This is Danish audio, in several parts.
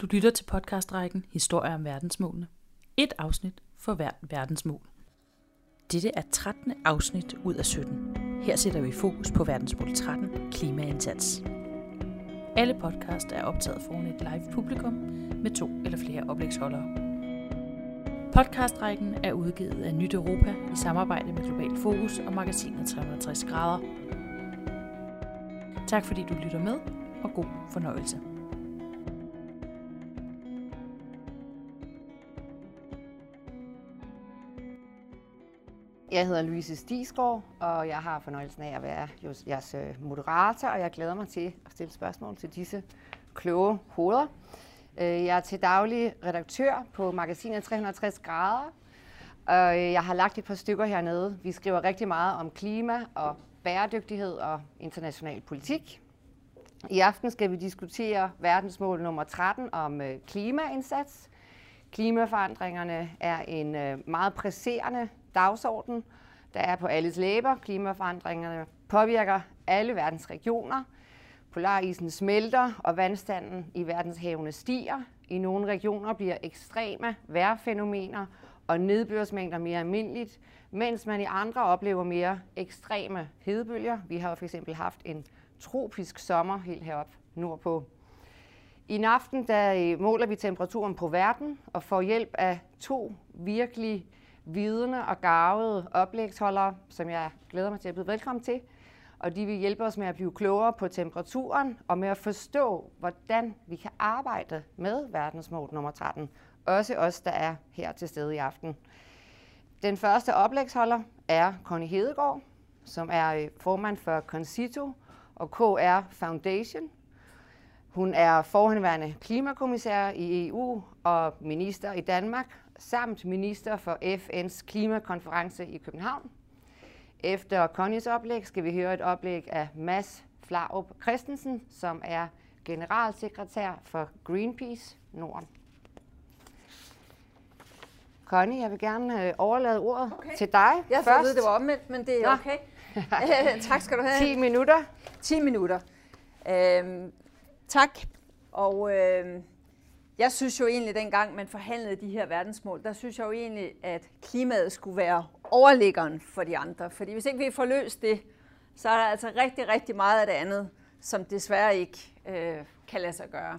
Du lytter til podcastrækken Historier om verdensmålene. Et afsnit for hvert verdensmål. Dette er 13. afsnit ud af 17. Her sætter vi fokus på verdensmål 13, klimaindsats. Alle podcast er optaget foran et live publikum med to eller flere oplægsholdere. Podcastrækken er udgivet af Nyt Europa i samarbejde med Global Fokus og magasinet 360 grader. Tak fordi du lytter med, og god fornøjelse. Jeg hedder Louise Stisgaard, og jeg har fornøjelsen af at være jeres øh, moderator, og jeg glæder mig til at stille spørgsmål til disse kloge hoveder. Øh, jeg er til daglig redaktør på magasinet 360 grader, og øh, jeg har lagt et par stykker hernede. Vi skriver rigtig meget om klima og bæredygtighed og international politik. I aften skal vi diskutere verdensmål nummer 13 om øh, klimaindsats. Klimaforandringerne er en meget presserende dagsorden, der er på alles læber. Klimaforandringerne påvirker alle verdens regioner. Polarisen smelter, og vandstanden i verdenshavene stiger. I nogle regioner bliver ekstreme vejrfænomener og nedbørsmængder mere almindeligt, mens man i andre oplever mere ekstreme hedebølger. Vi har for eksempel haft en tropisk sommer helt heroppe nordpå. I aften der øh, måler vi temperaturen på verden og får hjælp af to virkelig vidende og gavede oplægsholdere, som jeg glæder mig til at byde velkommen til. Og de vil hjælpe os med at blive klogere på temperaturen og med at forstå, hvordan vi kan arbejde med verdensmål nummer 13. Også os, der er her til stede i aften. Den første oplægsholder er Connie Hedegaard, som er øh, formand for Concito og KR Foundation. Hun er forhenværende klimakommissær i EU og minister i Danmark, samt minister for FN's klimakonference i København. Efter Connys oplæg skal vi høre et oplæg af Mads Flarup Christensen, som er generalsekretær for Greenpeace Norden. Connie, jeg vil gerne øh, overlade ordet okay. til dig Jeg først. Jeg det var omvendt, men det er Nå. okay. tak skal du have. 10 minutter. 10 minutter. Øhm, tak. Og øhm, jeg synes jo egentlig, dengang man forhandlede de her verdensmål, der synes jeg jo egentlig, at klimaet skulle være overliggeren for de andre. Fordi hvis ikke vi får løst det, så er der altså rigtig, rigtig meget af det andet, som desværre ikke øh, kan lade sig gøre.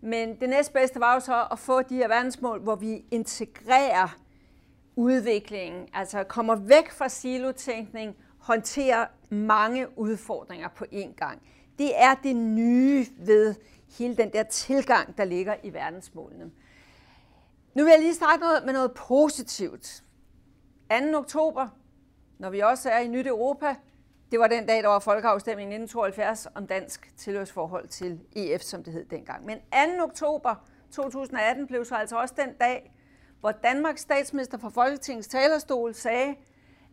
Men det næstbedste var jo så at få de her verdensmål, hvor vi integrerer udviklingen, altså kommer væk fra silotænkning, håndterer mange udfordringer på én gang. Det er det nye ved hele den der tilgang, der ligger i verdensmålene. Nu vil jeg lige starte noget med noget positivt. 2. oktober, når vi også er i Nyt Europa, det var den dag, der var folkeafstemning i 1972 om dansk tilhørsforhold til EF, som det hed dengang. Men 2. oktober 2018 blev så altså også den dag, hvor Danmarks statsminister fra Folketingets talerstol sagde,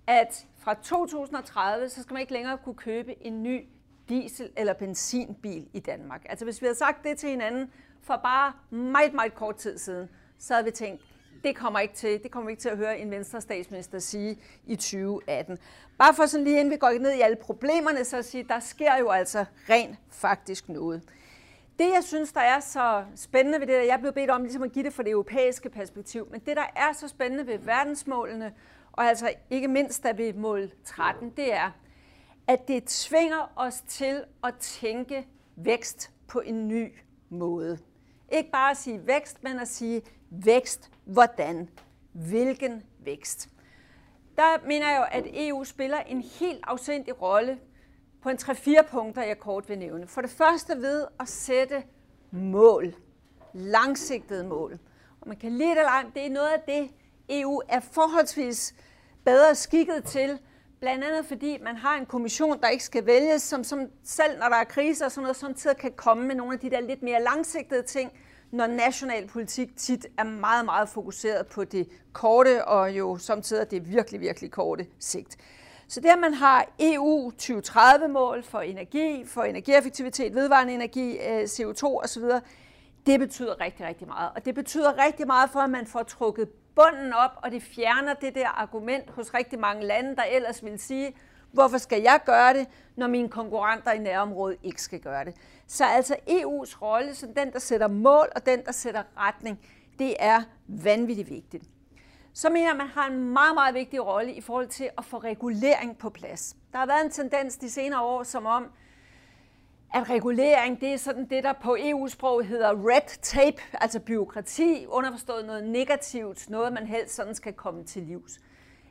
at fra 2030, så skal man ikke længere kunne købe en ny diesel- eller benzinbil i Danmark. Altså hvis vi havde sagt det til hinanden for bare meget, meget kort tid siden, så havde vi tænkt, det kommer ikke til, det kommer ikke til at høre en venstre statsminister sige i 2018. Bare for sådan lige inden vi går ned i alle problemerne, så at sige, der sker jo altså rent faktisk noget. Det, jeg synes, der er så spændende ved det, der jeg blev bedt om ligesom at give det for det europæiske perspektiv, men det, der er så spændende ved verdensmålene, og altså ikke mindst da vi mål 13, det er, at det tvinger os til at tænke vækst på en ny måde. Ikke bare at sige vækst, men at sige vækst hvordan. Hvilken vækst? Der mener jeg jo, at EU spiller en helt afsindig rolle på en 3-4 punkter, jeg kort vil nævne. For det første ved at sætte mål. Langsigtede mål. Og man kan lide det langt. Det er noget af det, EU er forholdsvis bedre skikket til, Blandt andet fordi man har en kommission, der ikke skal vælges, som, som selv når der er kriser og sådan noget, samtidig kan komme med nogle af de der lidt mere langsigtede ting, når national politik tit er meget, meget fokuseret på det korte og jo samtidig det virkelig, virkelig korte sigt. Så der man har EU 2030-mål for energi, for energieffektivitet, vedvarende energi, øh, CO2 osv., det betyder rigtig, rigtig meget. Og det betyder rigtig meget for, at man får trukket bunden op, og det fjerner det der argument hos rigtig mange lande, der ellers vil sige, Hvorfor skal jeg gøre det, når mine konkurrenter i nærområdet ikke skal gøre det? Så altså EU's rolle som den, der sætter mål og den, der sætter retning, det er vanvittigt vigtigt. Så mener jeg, at man har en meget, meget vigtig rolle i forhold til at få regulering på plads. Der har været en tendens de senere år, som om, at regulering, det er sådan det, der på EU-sprog hedder red tape, altså byråkrati, underforstået noget negativt, noget man helst sådan skal komme til livs.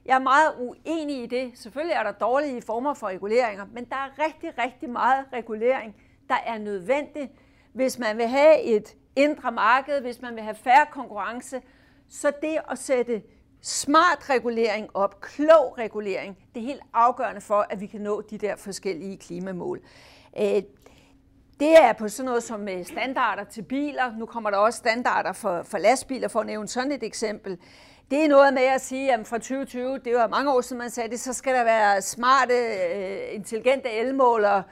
Jeg er meget uenig i det. Selvfølgelig er der dårlige former for reguleringer, men der er rigtig, rigtig meget regulering, der er nødvendig, hvis man vil have et indre marked, hvis man vil have færre konkurrence. Så det at sætte smart regulering op, klog regulering, det er helt afgørende for, at vi kan nå de der forskellige klimamål. Øh, det er på sådan noget som øh, standarder til biler. Nu kommer der også standarder for, for lastbiler, for at nævne sådan et eksempel. Det er noget med at sige, at fra 2020, det var mange år siden man sagde det, så skal der være smarte, øh, intelligente elmålere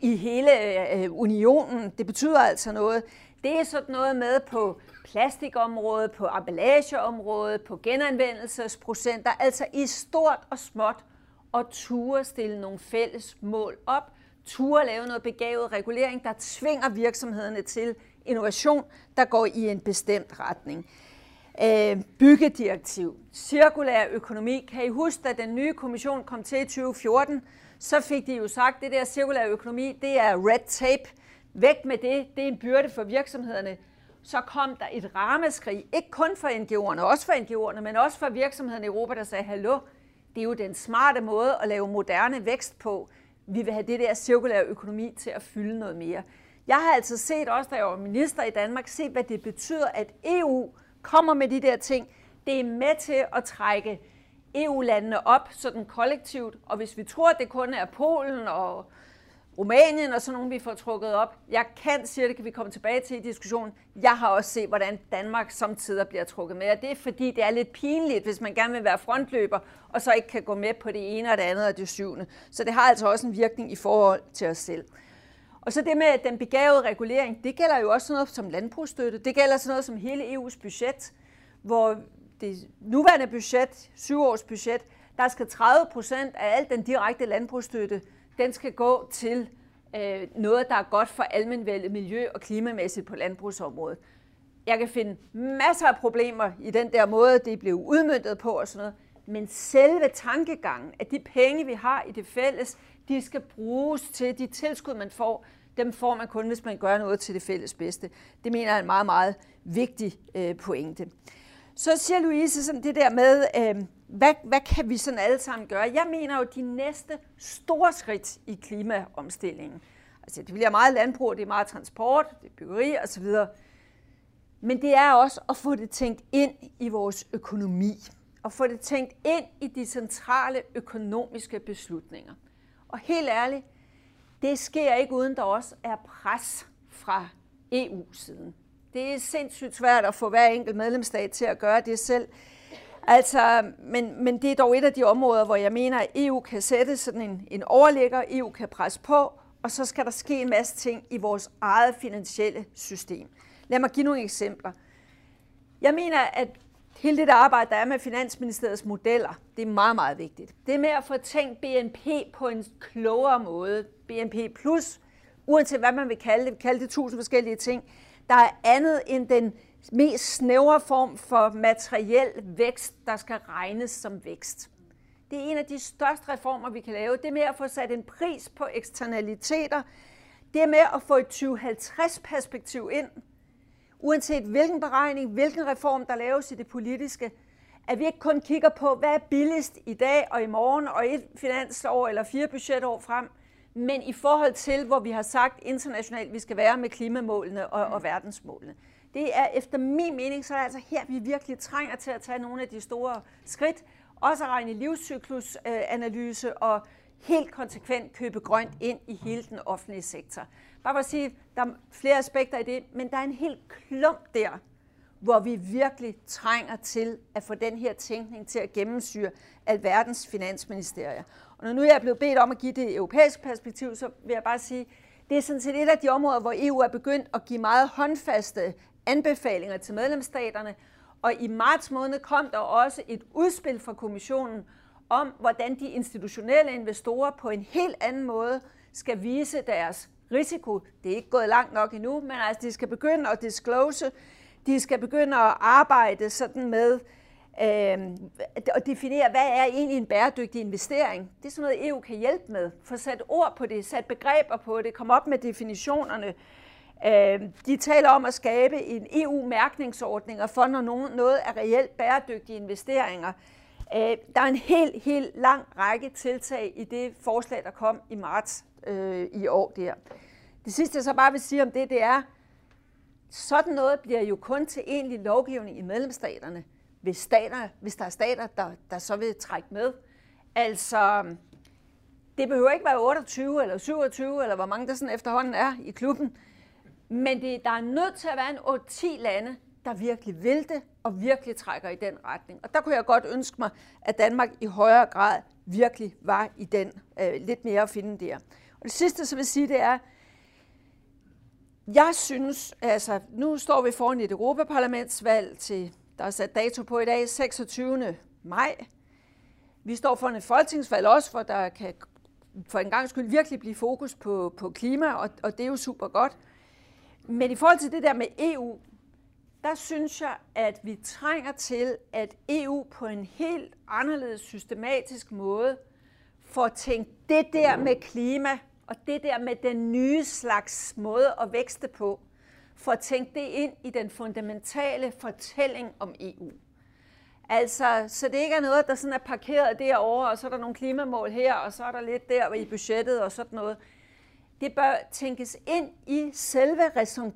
i hele øh, unionen. Det betyder altså noget. Det er sådan noget med på plastikområdet, på emballageområdet, på genanvendelsesprocenter, altså i stort og småt, og ture stille nogle fælles mål op, ture lave noget begavet regulering, der tvinger virksomhederne til innovation, der går i en bestemt retning. Øh, byggedirektiv, cirkulær økonomi. Kan I huske, at den nye kommission kom til i 2014, så fik de jo sagt, at det der cirkulær økonomi, det er red tape. Væk med det, det er en byrde for virksomhederne. Så kom der et rammeskrig, ikke kun for NGO'erne, også for NGO'erne, men også for virksomhederne i Europa, der sagde, hallo, det er jo den smarte måde at lave moderne vækst på. Vi vil have det der cirkulære økonomi til at fylde noget mere. Jeg har altså set, også da jeg var minister i Danmark, set, hvad det betyder, at EU kommer med de der ting. Det er med til at trække EU-landene op sådan kollektivt, og hvis vi tror, at det kun er Polen og Rumænien og sådan nogle, vi får trukket op. Jeg kan sige, det kan vi komme tilbage til i diskussionen. Jeg har også set, hvordan Danmark samtidig bliver trukket med, og det er fordi, det er lidt pinligt, hvis man gerne vil være frontløber, og så ikke kan gå med på det ene og det andet og det syvende. Så det har altså også en virkning i forhold til os selv. Og så det med den begavede regulering, det gælder jo også sådan noget som landbrugsstøtte. Det gælder sådan noget som hele EU's budget, hvor det nuværende budget, syvårsbudget, års budget, der skal 30 procent af al den direkte landbrugsstøtte, den skal gå til øh, noget, der er godt for almenvældet miljø og klimamæssigt på landbrugsområdet. Jeg kan finde masser af problemer i den der måde, det blev udmyndtet på og sådan noget. Men selve tankegangen, at de penge, vi har i det fælles, de skal bruges til de tilskud, man får, dem får man kun, hvis man gør noget til det fælles bedste. Det mener jeg er en meget, meget vigtig øh, pointe. Så siger Louise sådan det der med, øh, hvad, hvad kan vi sådan alle sammen gøre? Jeg mener jo, de næste store skridt i klimaomstillingen, altså det bliver meget landbrug, det er meget transport, det er byggeri osv., men det er også at få det tænkt ind i vores økonomi, og få det tænkt ind i de centrale økonomiske beslutninger. Og helt ærligt, det sker ikke uden der også er pres fra EU-siden. Det er sindssygt svært at få hver enkelt medlemsstat til at gøre det selv. Altså, men, men det er dog et af de områder, hvor jeg mener, at EU kan sætte sådan en, en overligger, EU kan presse på, og så skal der ske en masse ting i vores eget finansielle system. Lad mig give nogle eksempler. Jeg mener, at hele det der arbejde, der er med Finansministeriets modeller, det er meget, meget vigtigt. Det med at få tænkt BNP på en klogere måde. BNP plus, uanset hvad man vil kalde det, vi kalde det tusind forskellige ting, der er andet end den mest snævre form for materiel vækst, der skal regnes som vækst. Det er en af de største reformer, vi kan lave. Det er med at få sat en pris på eksternaliteter. Det er med at få et 2050-perspektiv ind. Uanset hvilken beregning, hvilken reform, der laves i det politiske, at vi ikke kun kigger på, hvad er billigst i dag og i morgen og et finansår eller fire budgetår frem, men i forhold til, hvor vi har sagt internationalt, vi skal være med klimamålene og, og verdensmålene. Det er efter min mening, så er det altså her, vi virkelig trænger til at tage nogle af de store skridt, også at regne livscyklusanalyse og helt konsekvent købe grønt ind i hele den offentlige sektor. Bare for at sige, der er flere aspekter i det, men der er en helt klump der, hvor vi virkelig trænger til at få den her tænkning til at gennemsyre alverdens finansministerier. Og når nu jeg er blevet bedt om at give det europæiske perspektiv, så vil jeg bare sige, det er sådan set et af de områder, hvor EU er begyndt at give meget håndfaste anbefalinger til medlemsstaterne, og i marts måned kom der også et udspil fra kommissionen om, hvordan de institutionelle investorer på en helt anden måde skal vise deres risiko. Det er ikke gået langt nok endnu, men altså de skal begynde at disclose, de skal begynde at arbejde sådan med øh, at definere, hvad er egentlig en bæredygtig investering. Det er sådan noget, EU kan hjælpe med. Få sat ord på det, sat begreber på det, komme op med definitionerne. Øh, de taler om at skabe en EU-mærkningsordning for, når noget er reelt bæredygtige investeringer. Øh, der er en helt, helt lang række tiltag i det forslag, der kom i marts øh, i år der. Det sidste, jeg så bare vil sige om det, det er, sådan noget bliver jo kun til egentlig lovgivning i medlemsstaterne, hvis, stater, hvis der er stater, der, der så vil trække med. Altså, det behøver ikke være 28 eller 27, eller hvor mange der sådan efterhånden er i klubben. Men det, der er nødt til at være en 8-10 lande, der virkelig vil det, og virkelig trækker i den retning. Og der kunne jeg godt ønske mig, at Danmark i højere grad virkelig var i den, øh, lidt mere at finde der. Og det sidste, så vil sige, det er, jeg synes, altså nu står vi foran et Europaparlamentsvalg til, der er sat dato på i dag, 26. maj. Vi står foran et folketingsvalg også, hvor der kan for en gang skyld virkelig blive fokus på, på klima, og, og det er jo super godt. Men i forhold til det der med EU, der synes jeg, at vi trænger til, at EU på en helt anderledes systematisk måde får tænkt det der med klima og det der med den nye slags måde at vækste på, får tænkt det ind i den fundamentale fortælling om EU. Altså, så det ikke er noget, der sådan er parkeret derovre, og så er der nogle klimamål her, og så er der lidt der i budgettet og sådan noget det bør tænkes ind i selve raison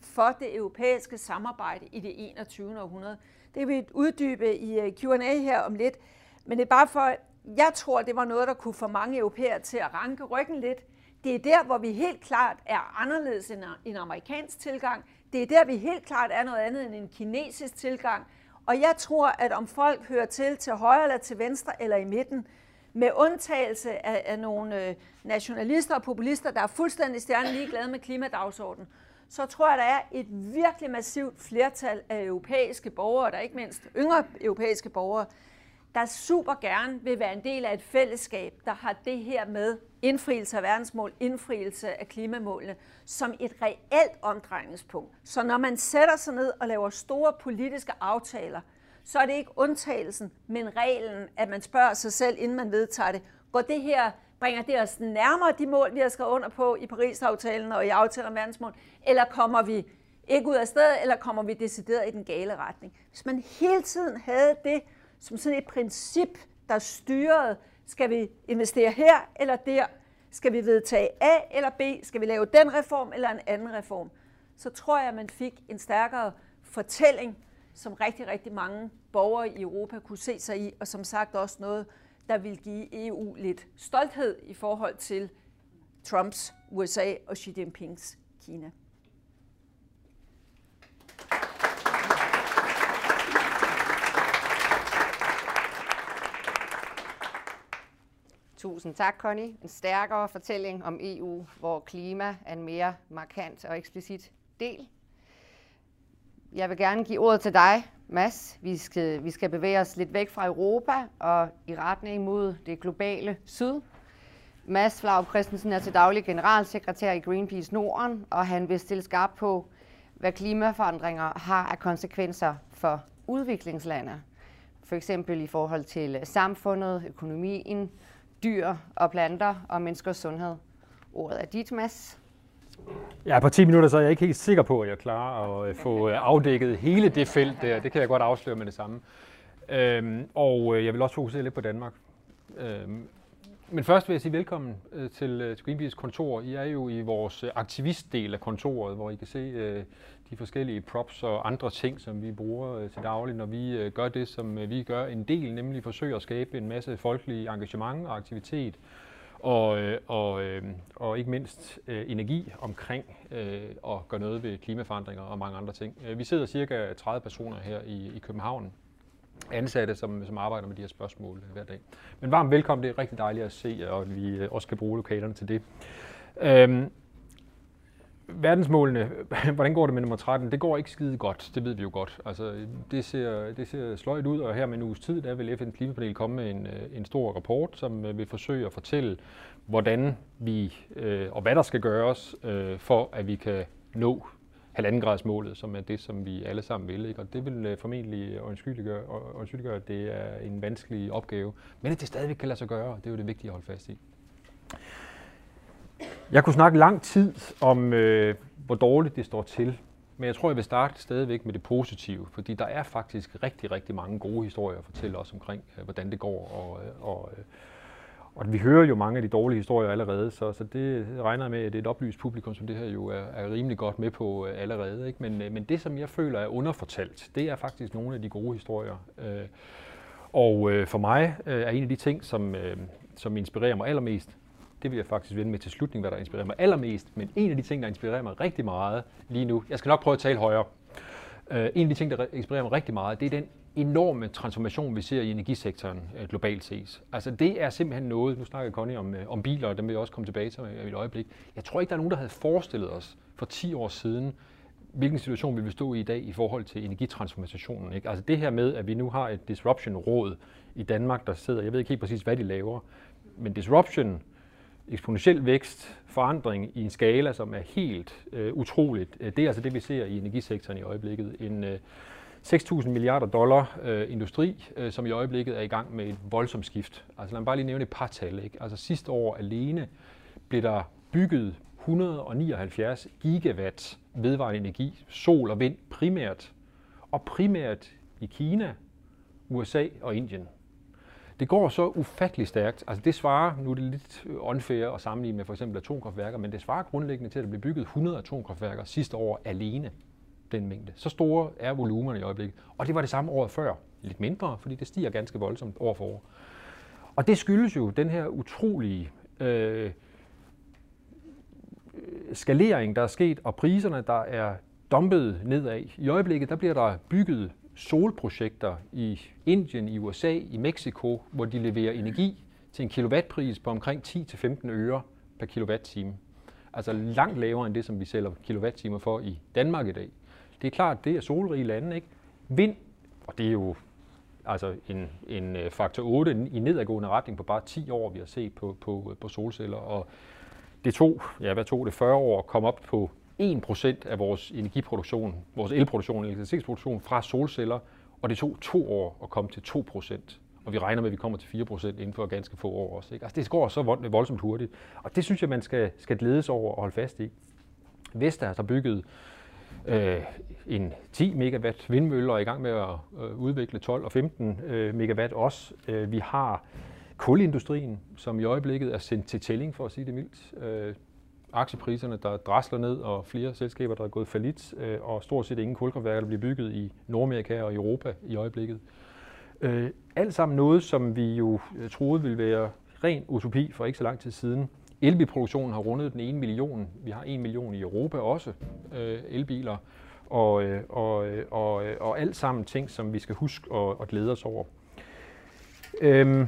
for det europæiske samarbejde i det 21. århundrede. Det vil vi uddybe i øh, Q&A her om lidt. Men det er bare for, jeg tror, det var noget, der kunne få mange europæere til at ranke ryggen lidt. Det er der, hvor vi helt klart er anderledes end en amerikansk tilgang. Det er der, vi helt klart er noget andet end en kinesisk tilgang. Og jeg tror, at om folk hører til til højre eller til venstre eller i midten, med undtagelse af, af nogle øh, nationalister og populister, der er fuldstændig stjerne ligeglade med klimadagsordenen, så tror jeg, der er et virkelig massivt flertal af europæiske borgere, der ikke mindst yngre europæiske borgere, der super gerne vil være en del af et fællesskab, der har det her med indfrielse af verdensmål, indfrielse af klimamålene, som et reelt omdrejningspunkt. Så når man sætter sig ned og laver store politiske aftaler, så er det ikke undtagelsen, men reglen, at man spørger sig selv, inden man vedtager det, går det her, bringer det os nærmere de mål, vi har skrevet under på i Paris-aftalen og i aftalen om verdensmål, eller kommer vi ikke ud af stedet, eller kommer vi decideret i den gale retning? Hvis man hele tiden havde det som sådan et princip, der styrede, skal vi investere her eller der, skal vi vedtage A eller B, skal vi lave den reform eller en anden reform, så tror jeg, at man fik en stærkere fortælling som rigtig, rigtig mange borgere i Europa kunne se sig i, og som sagt også noget, der vil give EU lidt stolthed i forhold til Trumps USA og Xi Jinpings Kina. Tusind tak, Connie. En stærkere fortælling om EU, hvor klima er en mere markant og eksplicit del jeg vil gerne give ordet til dig, Mads. Vi skal, vi skal bevæge os lidt væk fra Europa og i retning mod det globale syd. Mads Flau Christensen er til daglig generalsekretær i Greenpeace Norden, og han vil stille skarp på, hvad klimaforandringer har af konsekvenser for udviklingslande. For eksempel i forhold til samfundet, økonomien, dyr og planter og menneskers sundhed. Ordet er dit, Mads. Ja, på 10 minutter så er jeg ikke helt sikker på, at jeg klarer at øh, få øh, afdækket hele det felt der. Det kan jeg godt afsløre med det samme. Øhm, og øh, jeg vil også fokusere lidt på Danmark. Øhm, men først vil jeg sige velkommen til, Greenpeace kontor. I er jo i vores aktivistdel af kontoret, hvor I kan se de forskellige props og andre ting, som vi bruger til daglig, når vi gør det, som vi gør en del, nemlig forsøger at skabe en masse folkelig engagement og aktivitet og, øh, og, øh, og ikke mindst øh, energi omkring øh, at gøre noget ved klimaforandringer og mange andre ting. Øh, vi sidder cirka 30 personer her i, i København, ansatte, som, som arbejder med de her spørgsmål hver dag. Men varmt velkommen, det er rigtig dejligt at se, og vi også kan bruge lokalerne til det. Øhm, verdensmålene, hvordan går det med nummer 13? Det går ikke skide godt, det ved vi jo godt. Altså, det, ser, det ser sløjt ud, og her med en uges tid, der vil FN's klimapanel komme med en, øh, en stor rapport, som øh, vil forsøge at fortælle, hvordan vi, øh, og hvad der skal gøres, øh, for at vi kan nå halvandengradsmålet, som er det, som vi alle sammen vil. Ikke? Og det vil øh, formentlig undskyldiggøre, at det er en vanskelig opgave. Men at det stadigvæk kan lade sig gøre, og det er jo det vigtige at holde fast i. Jeg kunne snakke lang tid om, øh, hvor dårligt det står til, men jeg tror, jeg vil starte stadigvæk med det positive, fordi der er faktisk rigtig, rigtig mange gode historier at fortælle os omkring, øh, hvordan det går. Og, øh, og, øh, og vi hører jo mange af de dårlige historier allerede, så, så det regner med, at det er et oplyst publikum, som det her jo er, er rimelig godt med på øh, allerede. Ikke? Men, øh, men det, som jeg føler er underfortalt, det er faktisk nogle af de gode historier. Øh, og øh, for mig øh, er en af de ting, som, øh, som inspirerer mig allermest, det vil jeg faktisk vende med til slutning, hvad der inspirerer mig allermest. Men en af de ting, der inspirerer mig rigtig meget lige nu, jeg skal nok prøve at tale højere. Uh, en af de ting, der inspirerer mig rigtig meget, det er den enorme transformation, vi ser i energisektoren uh, globalt set. Altså det er simpelthen noget, nu snakker Connie om, uh, om biler, og dem vil jeg også komme tilbage til i et øjeblik. Jeg tror ikke, der er nogen, der havde forestillet os for 10 år siden, hvilken situation vi vil stå i i dag i forhold til energitransformationen. Ikke? Altså det her med, at vi nu har et disruption-råd i Danmark, der sidder, jeg ved ikke helt præcis, hvad de laver, men disruption eksponentiel vækst, forandring i en skala, som er helt øh, utroligt. Øh, det er altså det, vi ser i energisektoren i øjeblikket. En øh, 6.000 milliarder dollar øh, industri, øh, som i øjeblikket er i gang med et voldsomt skift. Altså lad mig bare lige nævne et par tal. Ikke? Altså sidste år alene blev der bygget 179 gigawatt vedvarende energi, sol og vind primært, og primært i Kina, USA og Indien. Det går så ufattelig stærkt. Altså det svarer, nu er det lidt unfair at sammenligne med for eksempel atomkraftværker, men det svarer grundlæggende til, at der blev bygget 100 atomkraftværker sidste år alene, den mængde. Så store er volumerne i øjeblikket. Og det var det samme året før. Lidt mindre, fordi det stiger ganske voldsomt år for år. Og det skyldes jo den her utrolige øh, øh skalering, der er sket, og priserne, der er dumpet nedad. I øjeblikket der bliver der bygget solprojekter i Indien, i USA, i Mexico, hvor de leverer energi til en kilowattpris på omkring 10-15 øre per kilowatt-time. Altså langt lavere end det, som vi sælger kilowatt-timer for i Danmark i dag. Det er klart, det er solrige lande, ikke? Vind, og det er jo altså en, en øh, faktor 8 i nedadgående retning på bare 10 år, vi har set på, på, på solceller. Og det tog, ja, hvad tog det, 40 år at komme op på 1% af vores energiproduktion, vores elproduktion, elektricitetsproduktion fra solceller, og det tog to år at komme til 2%. Og vi regner med, at vi kommer til 4% inden for ganske få år også. Ikke? Altså, det går så voldsomt hurtigt. Og det synes jeg, man skal, skal glædes over og holde fast i. Vestas har bygget øh, en 10 megawatt vindmølle og er i gang med at øh, udvikle 12 og 15 øh, megawatt også. Øh, vi har kulindustrien, som i øjeblikket er sendt til tælling, for at sige det mildt. Øh, aktiepriserne, der drasler ned, og flere selskaber, der er gået falit, øh, og stort set ingen kulkraftværker, der bliver bygget i Nordamerika og Europa i øjeblikket. Øh, alt sammen noget, som vi jo øh, troede ville være ren utopi for ikke så lang tid siden. Elbilproduktionen har rundet den ene million. Vi har 1 million i Europa også, øh, elbiler. Og, øh, og, og, og alt sammen ting, som vi skal huske og, at glæde os over. Øhm,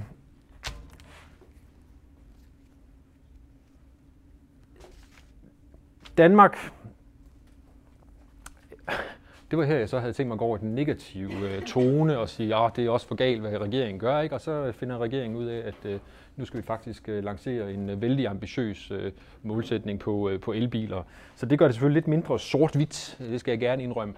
Danmark, det var her, jeg så havde tænkt mig at gå over den negative øh, tone og sige, at det er også for galt, hvad regeringen gør. Ikke? Og så øh, finder regeringen ud af, at øh, nu skal vi faktisk øh, lancere en øh, vældig ambitiøs øh, målsætning på, øh, på elbiler. Så det gør det selvfølgelig lidt mindre sort-hvidt, det skal jeg gerne indrømme.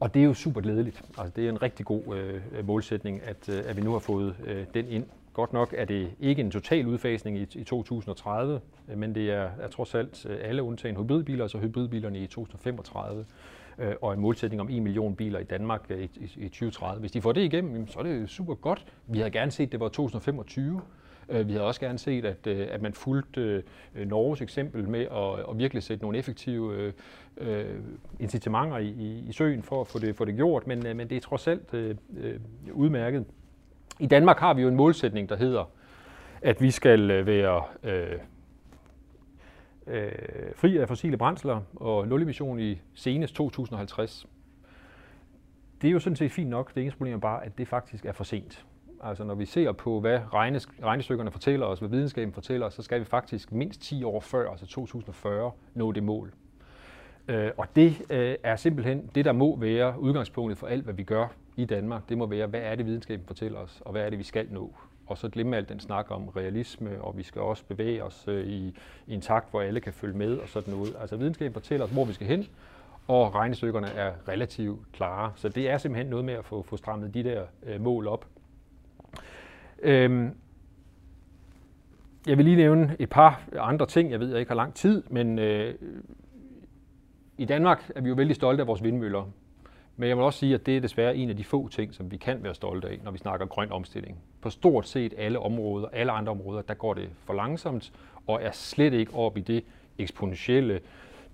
Og det er jo super glædeligt. Altså, det er en rigtig god øh, målsætning, at, øh, at vi nu har fået øh, den ind. Godt nok er det ikke en total udfasning i, i 2030, øh, men det er, er trods alt øh, alle undtagen hybridbiler, altså hybridbilerne i 2035 øh, og en målsætning om 1 million biler i Danmark øh, i, i, i 2030. Hvis de får det igennem, så er det super godt. Vi havde gerne set, at det var 2025. Vi havde også gerne set, at, at man fulgte Norges eksempel med at, at virkelig sætte nogle effektive øh, incitamenter i, i, i søen for at få det, få det gjort, men, men det er trods alt øh, udmærket. I Danmark har vi jo en målsætning, der hedder, at vi skal øh, være øh, øh, fri af fossile brændsler og nul emission i senest 2050. Det er jo sådan set fint nok. Det eneste problem er bare, at det faktisk er for sent. Altså når vi ser på, hvad regnestykkerne fortæller os, hvad videnskaben fortæller os, så skal vi faktisk mindst 10 år før, altså 2040, nå det mål. Øh, og det øh, er simpelthen det, der må være udgangspunktet for alt, hvad vi gør i Danmark. Det må være, hvad er det, videnskaben fortæller os, og hvad er det, vi skal nå. Og så glemme alt den snak om realisme, og vi skal også bevæge os øh, i, i en takt, hvor alle kan følge med og sådan noget. Altså videnskaben fortæller os, hvor vi skal hen, og regnestykkerne er relativt klare. Så det er simpelthen noget med at få, få strammet de der øh, mål op. Øhm, jeg vil lige nævne et par andre ting. Jeg ved, jeg ikke har lang tid, men øh, i Danmark er vi jo vældig stolte af vores vindmøller. Men jeg vil også sige, at det er desværre en af de få ting, som vi kan være stolte af, når vi snakker grøn omstilling. På stort set alle områder, alle andre områder, der går det for langsomt, og er slet ikke op i det eksponentielle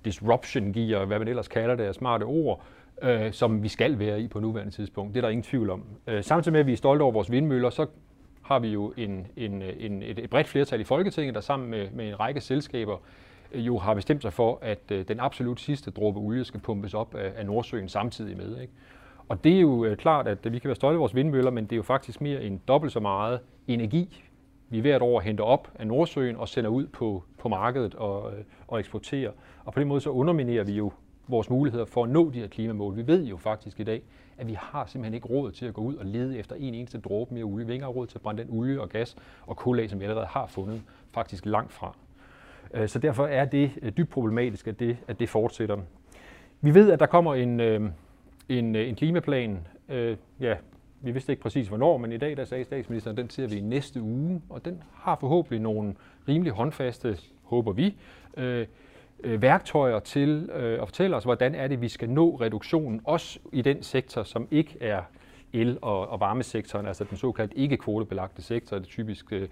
disruption gear, hvad man ellers kalder det af smarte ord, øh, som vi skal være i på nuværende tidspunkt. Det er der ingen tvivl om. Øh, samtidig med, at vi er stolte over vores vindmøller, så har vi jo en, en, en, et, bredt flertal i Folketinget, der sammen med, med en række selskaber jo har bestemt sig for, at øh, den absolut sidste dråbe olie skal pumpes op af, Nordsøen samtidig med. Ikke? Og det er jo øh, klart, at vi kan være stolte af vores vindmøller, men det er jo faktisk mere end dobbelt så meget energi, vi hvert år henter op af Nordsøen og sender ud på, på markedet og, øh, og eksporterer. Og på den måde så underminerer vi jo vores muligheder for at nå de her klimamål. Vi ved jo faktisk i dag, at vi har simpelthen ikke råd til at gå ud og lede efter en eneste dråbe mere olie. Vi har ikke råd til at brænde den olie og gas og kul af, som vi allerede har fundet, faktisk langt fra. Øh, så derfor er det øh, dybt problematisk, at det, at det fortsætter. Vi ved, at der kommer en, øh, en, øh, en klimaplan. Ja, vi vidste ikke præcis hvornår, men i dag der sagde statsministeren, at den ser vi i næste uge, og den har forhåbentlig nogle rimelig håndfaste, håber vi, øh, øh, værktøjer til øh, at fortælle os, hvordan er det, vi skal nå reduktionen, også i den sektor, som ikke er el- og, og varmesektoren, altså den såkaldt ikke-kvotebelagte sektor, det typisk øh,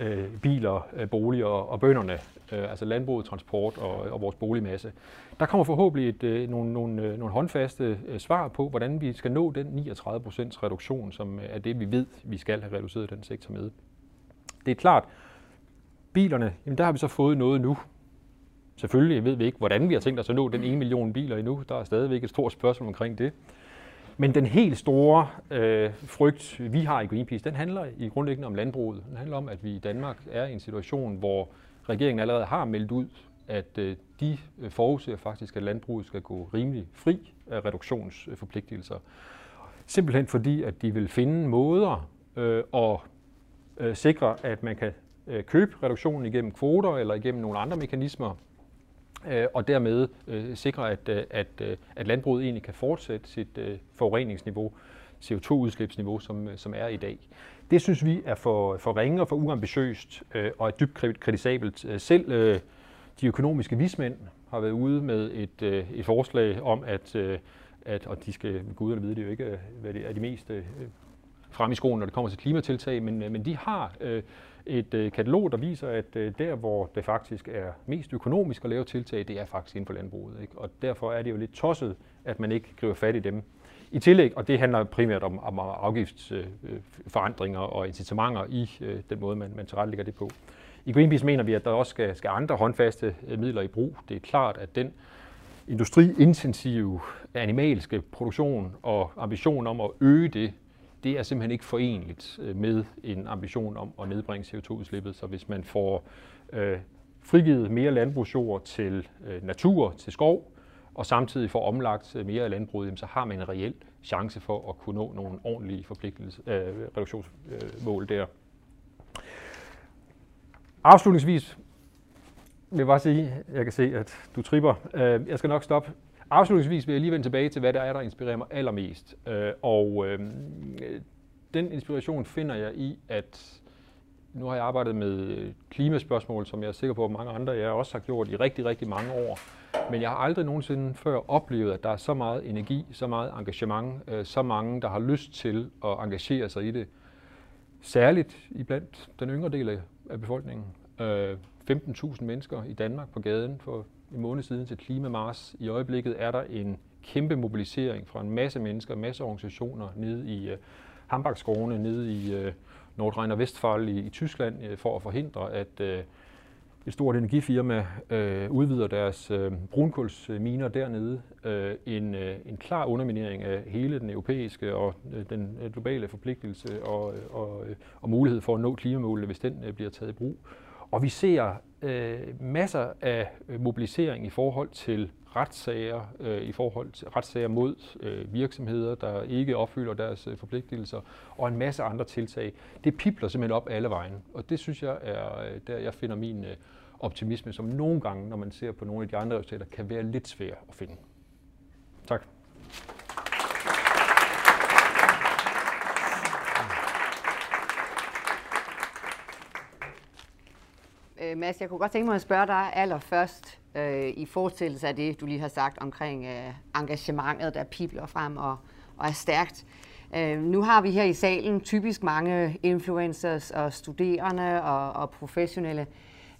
øh, biler, øh, boliger og bønderne, øh, altså landbruget, transport og, og vores boligmasse. Der kommer forhåbentlig et, øh, nogle, nogle, øh, nogle håndfaste øh, svar på, hvordan vi skal nå den 39 procents reduktion, som øh, er det, vi ved, vi skal have reduceret den sektor med. Det er klart, bilerne, jamen der har vi så fået noget nu. Selvfølgelig ved vi ikke, hvordan vi har tænkt os at nå den 1 million biler endnu. Der er stadigvæk et stort spørgsmål omkring det. Men den helt store øh, frygt, vi har i Greenpeace, den handler i grundlæggende om landbruget. Den handler om, at vi i Danmark er i en situation, hvor regeringen allerede har meldt ud, at øh, de øh, forudser faktisk, at landbruget skal gå rimelig fri af reduktionsforpligtelser. Simpelthen fordi, at de vil finde måder øh, at øh, sikre, at man kan øh, købe reduktionen igennem kvoter eller igennem nogle andre mekanismer, Øh, og dermed øh, sikre, at, øh, at, øh, at landbruget egentlig kan fortsætte sit øh, forureningsniveau, CO2-udslipsniveau, som, som er i dag. Det synes vi er for, for ringe og for uambitiøst øh, og er dybt kritisabelt. Selv øh, de økonomiske vismænd har været ude med et, øh, et forslag om, at, øh, at, og de skal guderne vide det jo ikke, hvad det er de mest øh, frem i skoen, når det kommer til klimatiltag, men, men de har øh, et øh, katalog, der viser, at øh, der, hvor det faktisk er mest økonomisk at lave tiltag, det er faktisk inden for landbruget. Ikke? Og derfor er det jo lidt tosset, at man ikke griber fat i dem. I tillæg, og det handler primært om, om afgiftsforandringer øh, øh og incitamenter i øh, den måde, man, man tilrettelægger det på. I Greenpeace mener vi, at der også skal, skal andre håndfaste øh, midler i brug. Det er klart, at den industriintensive animalske produktion og ambition om at øge det det er simpelthen ikke forenligt øh, med en ambition om at nedbringe CO2-udslippet. Så hvis man får øh, frigivet mere landbrugsjord til øh, natur, til skov, og samtidig får omlagt øh, mere af landbruget, jamen, så har man en reel chance for at kunne nå nogle ordentlige forpligtelse, øh, reduktionsmål der. Afslutningsvis vil jeg bare sige, jeg kan se, at du tripper. Øh, jeg skal nok stoppe. Afslutningsvis vil jeg lige vende tilbage til, hvad der er, der inspirerer mig allermest. Øh, og øh, den inspiration finder jeg i, at nu har jeg arbejdet med klimaspørgsmål, som jeg er sikker på, at mange andre jeg også har gjort i rigtig, rigtig mange år. Men jeg har aldrig nogensinde før oplevet, at der er så meget energi, så meget engagement, øh, så mange, der har lyst til at engagere sig i det. Særligt i blandt den yngre del af befolkningen. Øh, 15.000 mennesker i Danmark på gaden for en måned siden til Klimamars. I øjeblikket er der en kæmpe mobilisering fra en masse mennesker, en masse organisationer nede i øh, Hambaksgårdene, nede i øh, Nordrhein-Westfalen i, i Tyskland, øh, for at forhindre, at øh, et stort energifirma øh, udvider deres øh, brunkulsminer dernede. Øh, en, øh, en klar underminering af hele den europæiske og øh, den øh, globale forpligtelse og, øh, og, øh, og mulighed for at nå klimamålene, hvis den øh, bliver taget i brug. Og vi ser øh, masser af øh, mobilisering i forhold til retssager øh, i forhold til retssager mod øh, virksomheder, der ikke opfylder deres øh, forpligtelser, og en masse andre tiltag. Det pipler simpelthen op alle vejen, og det synes jeg er øh, der, jeg finder min øh, optimisme, som nogle gange, når man ser på nogle af de andre resultater, kan være lidt svær at finde. Tak. Øh, Mads, jeg kunne godt tænke mig at spørge dig allerførst øh, i forestillelse af det, du lige har sagt omkring øh, engagementet, der pibler frem og, og er stærkt. Øh, nu har vi her i salen typisk mange influencers og studerende og, og professionelle.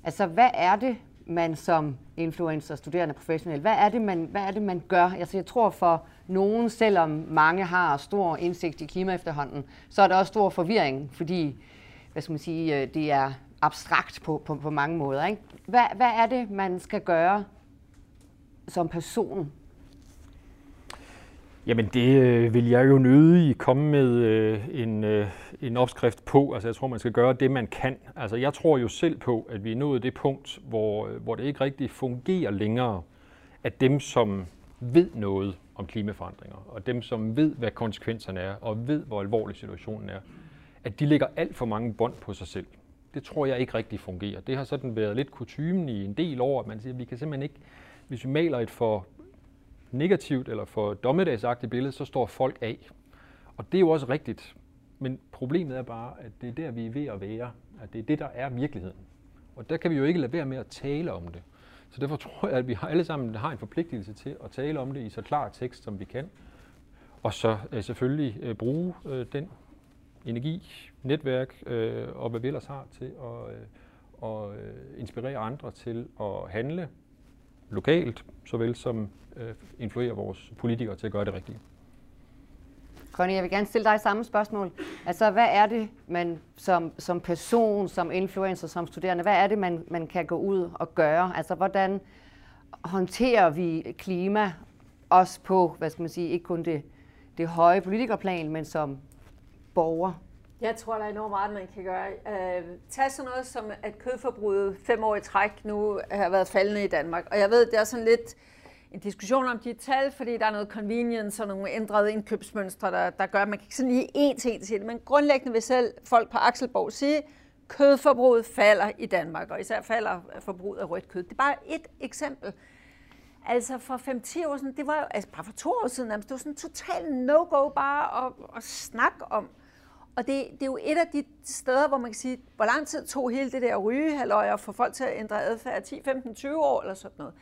Altså, hvad er det, man som influencer, studerende, professionel, hvad er det, man, hvad er det, man gør? Altså, jeg tror for nogen, selvom mange har stor indsigt i klima efterhånden, så er der også stor forvirring, fordi hvad skal man sige, øh, det er abstrakt på, på, på mange måder. Ikke? Hvad, hvad er det, man skal gøre som person? Jamen det øh, vil jeg jo nødig komme med øh, en, øh, en opskrift på. Altså jeg tror, man skal gøre det, man kan. Altså jeg tror jo selv på, at vi er nået det punkt, hvor, øh, hvor det ikke rigtig fungerer længere, at dem, som ved noget om klimaforandringer, og dem, som ved, hvad konsekvenserne er, og ved, hvor alvorlig situationen er, at de lægger alt for mange bånd på sig selv det tror jeg ikke rigtig fungerer. Det har sådan været lidt kutumen i en del år, at man siger, at vi kan simpelthen ikke, hvis vi maler et for negativt eller for dommedagsagtigt billede, så står folk af. Og det er jo også rigtigt. Men problemet er bare, at det er der, vi er ved at være. At det er det, der er virkeligheden. Og der kan vi jo ikke lade være med at tale om det. Så derfor tror jeg, at vi alle sammen har en forpligtelse til at tale om det i så klar tekst, som vi kan. Og så øh, selvfølgelig øh, bruge øh, den energi, netværk øh, og hvad vi ellers har til at øh, og, øh, inspirere andre til at handle lokalt, såvel som øh, influere vores politikere til at gøre det rigtige. Connie, jeg vil gerne stille dig samme spørgsmål. Altså, hvad er det, man som, som person, som influencer, som studerende, hvad er det, man, man kan gå ud og gøre? Altså, hvordan håndterer vi klima også på, hvad skal man sige, ikke kun det, det høje politikerplan, men som borger? Jeg tror, der er enormt meget, man kan gøre. Øh, tag sådan noget som, at kødforbruget fem år i træk nu har været faldende i Danmark. Og jeg ved, det er sådan lidt en diskussion om de tal, fordi der er noget convenience og nogle ændrede indkøbsmønstre, der, der gør, at man kan ikke sådan lige en til en til det. Men grundlæggende vil selv folk på Akselborg sige, kødforbruget falder i Danmark, og især falder forbruget af rødt kød. Det er bare et eksempel. Altså for 5-10 år siden, det var jo, altså bare for to år siden, det var sådan total no-go bare at, at snakke om. Og det, det er jo et af de steder, hvor man kan sige, hvor lang tid tog hele det der rygehaløj og få folk til at ændre adfærd? 10, 15, 20 år eller sådan noget.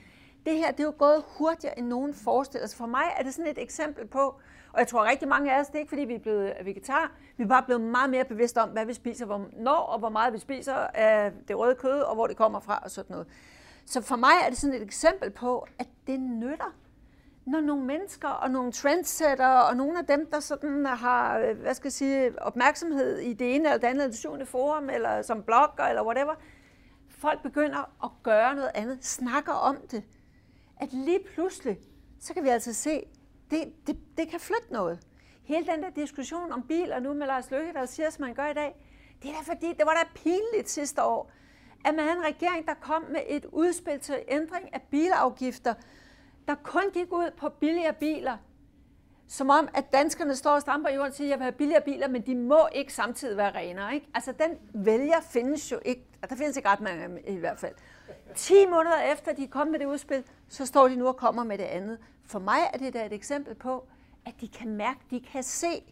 Det her, det er jo gået hurtigere end nogen forestiller sig. For mig er det sådan et eksempel på, og jeg tror rigtig mange af os, det er ikke fordi vi er blevet vegetar, vi er bare blevet meget mere bevidste om, hvad vi spiser, hvornår og hvor meget vi spiser af det røde kød, og hvor det kommer fra og sådan noget. Så for mig er det sådan et eksempel på, at det nytter når nogle mennesker og nogle trendsetter og nogle af dem, der sådan har øh, hvad skal jeg sige, opmærksomhed i det ene eller det andet, det syvende forum, eller som blogger, eller whatever, folk begynder at gøre noget andet, snakker om det, at lige pludselig, så kan vi altså se, det, det, det kan flytte noget. Hele den der diskussion om biler nu med Lars Løkke, der siger, som man gør i dag, det er da fordi, det var da pinligt sidste år, at man havde en regering, der kom med et udspil til ændring af bilafgifter, der kun gik ud på billigere biler, som om, at danskerne står og stamper i jorden og siger, at jeg vil have billigere biler, men de må ikke samtidig være renere. Ikke? Altså, den vælger findes jo ikke, og der findes ikke ret mange i hvert fald. 10 måneder efter, de kom med det udspil, så står de nu og kommer med det andet. For mig er det da et eksempel på, at de kan mærke, de kan se.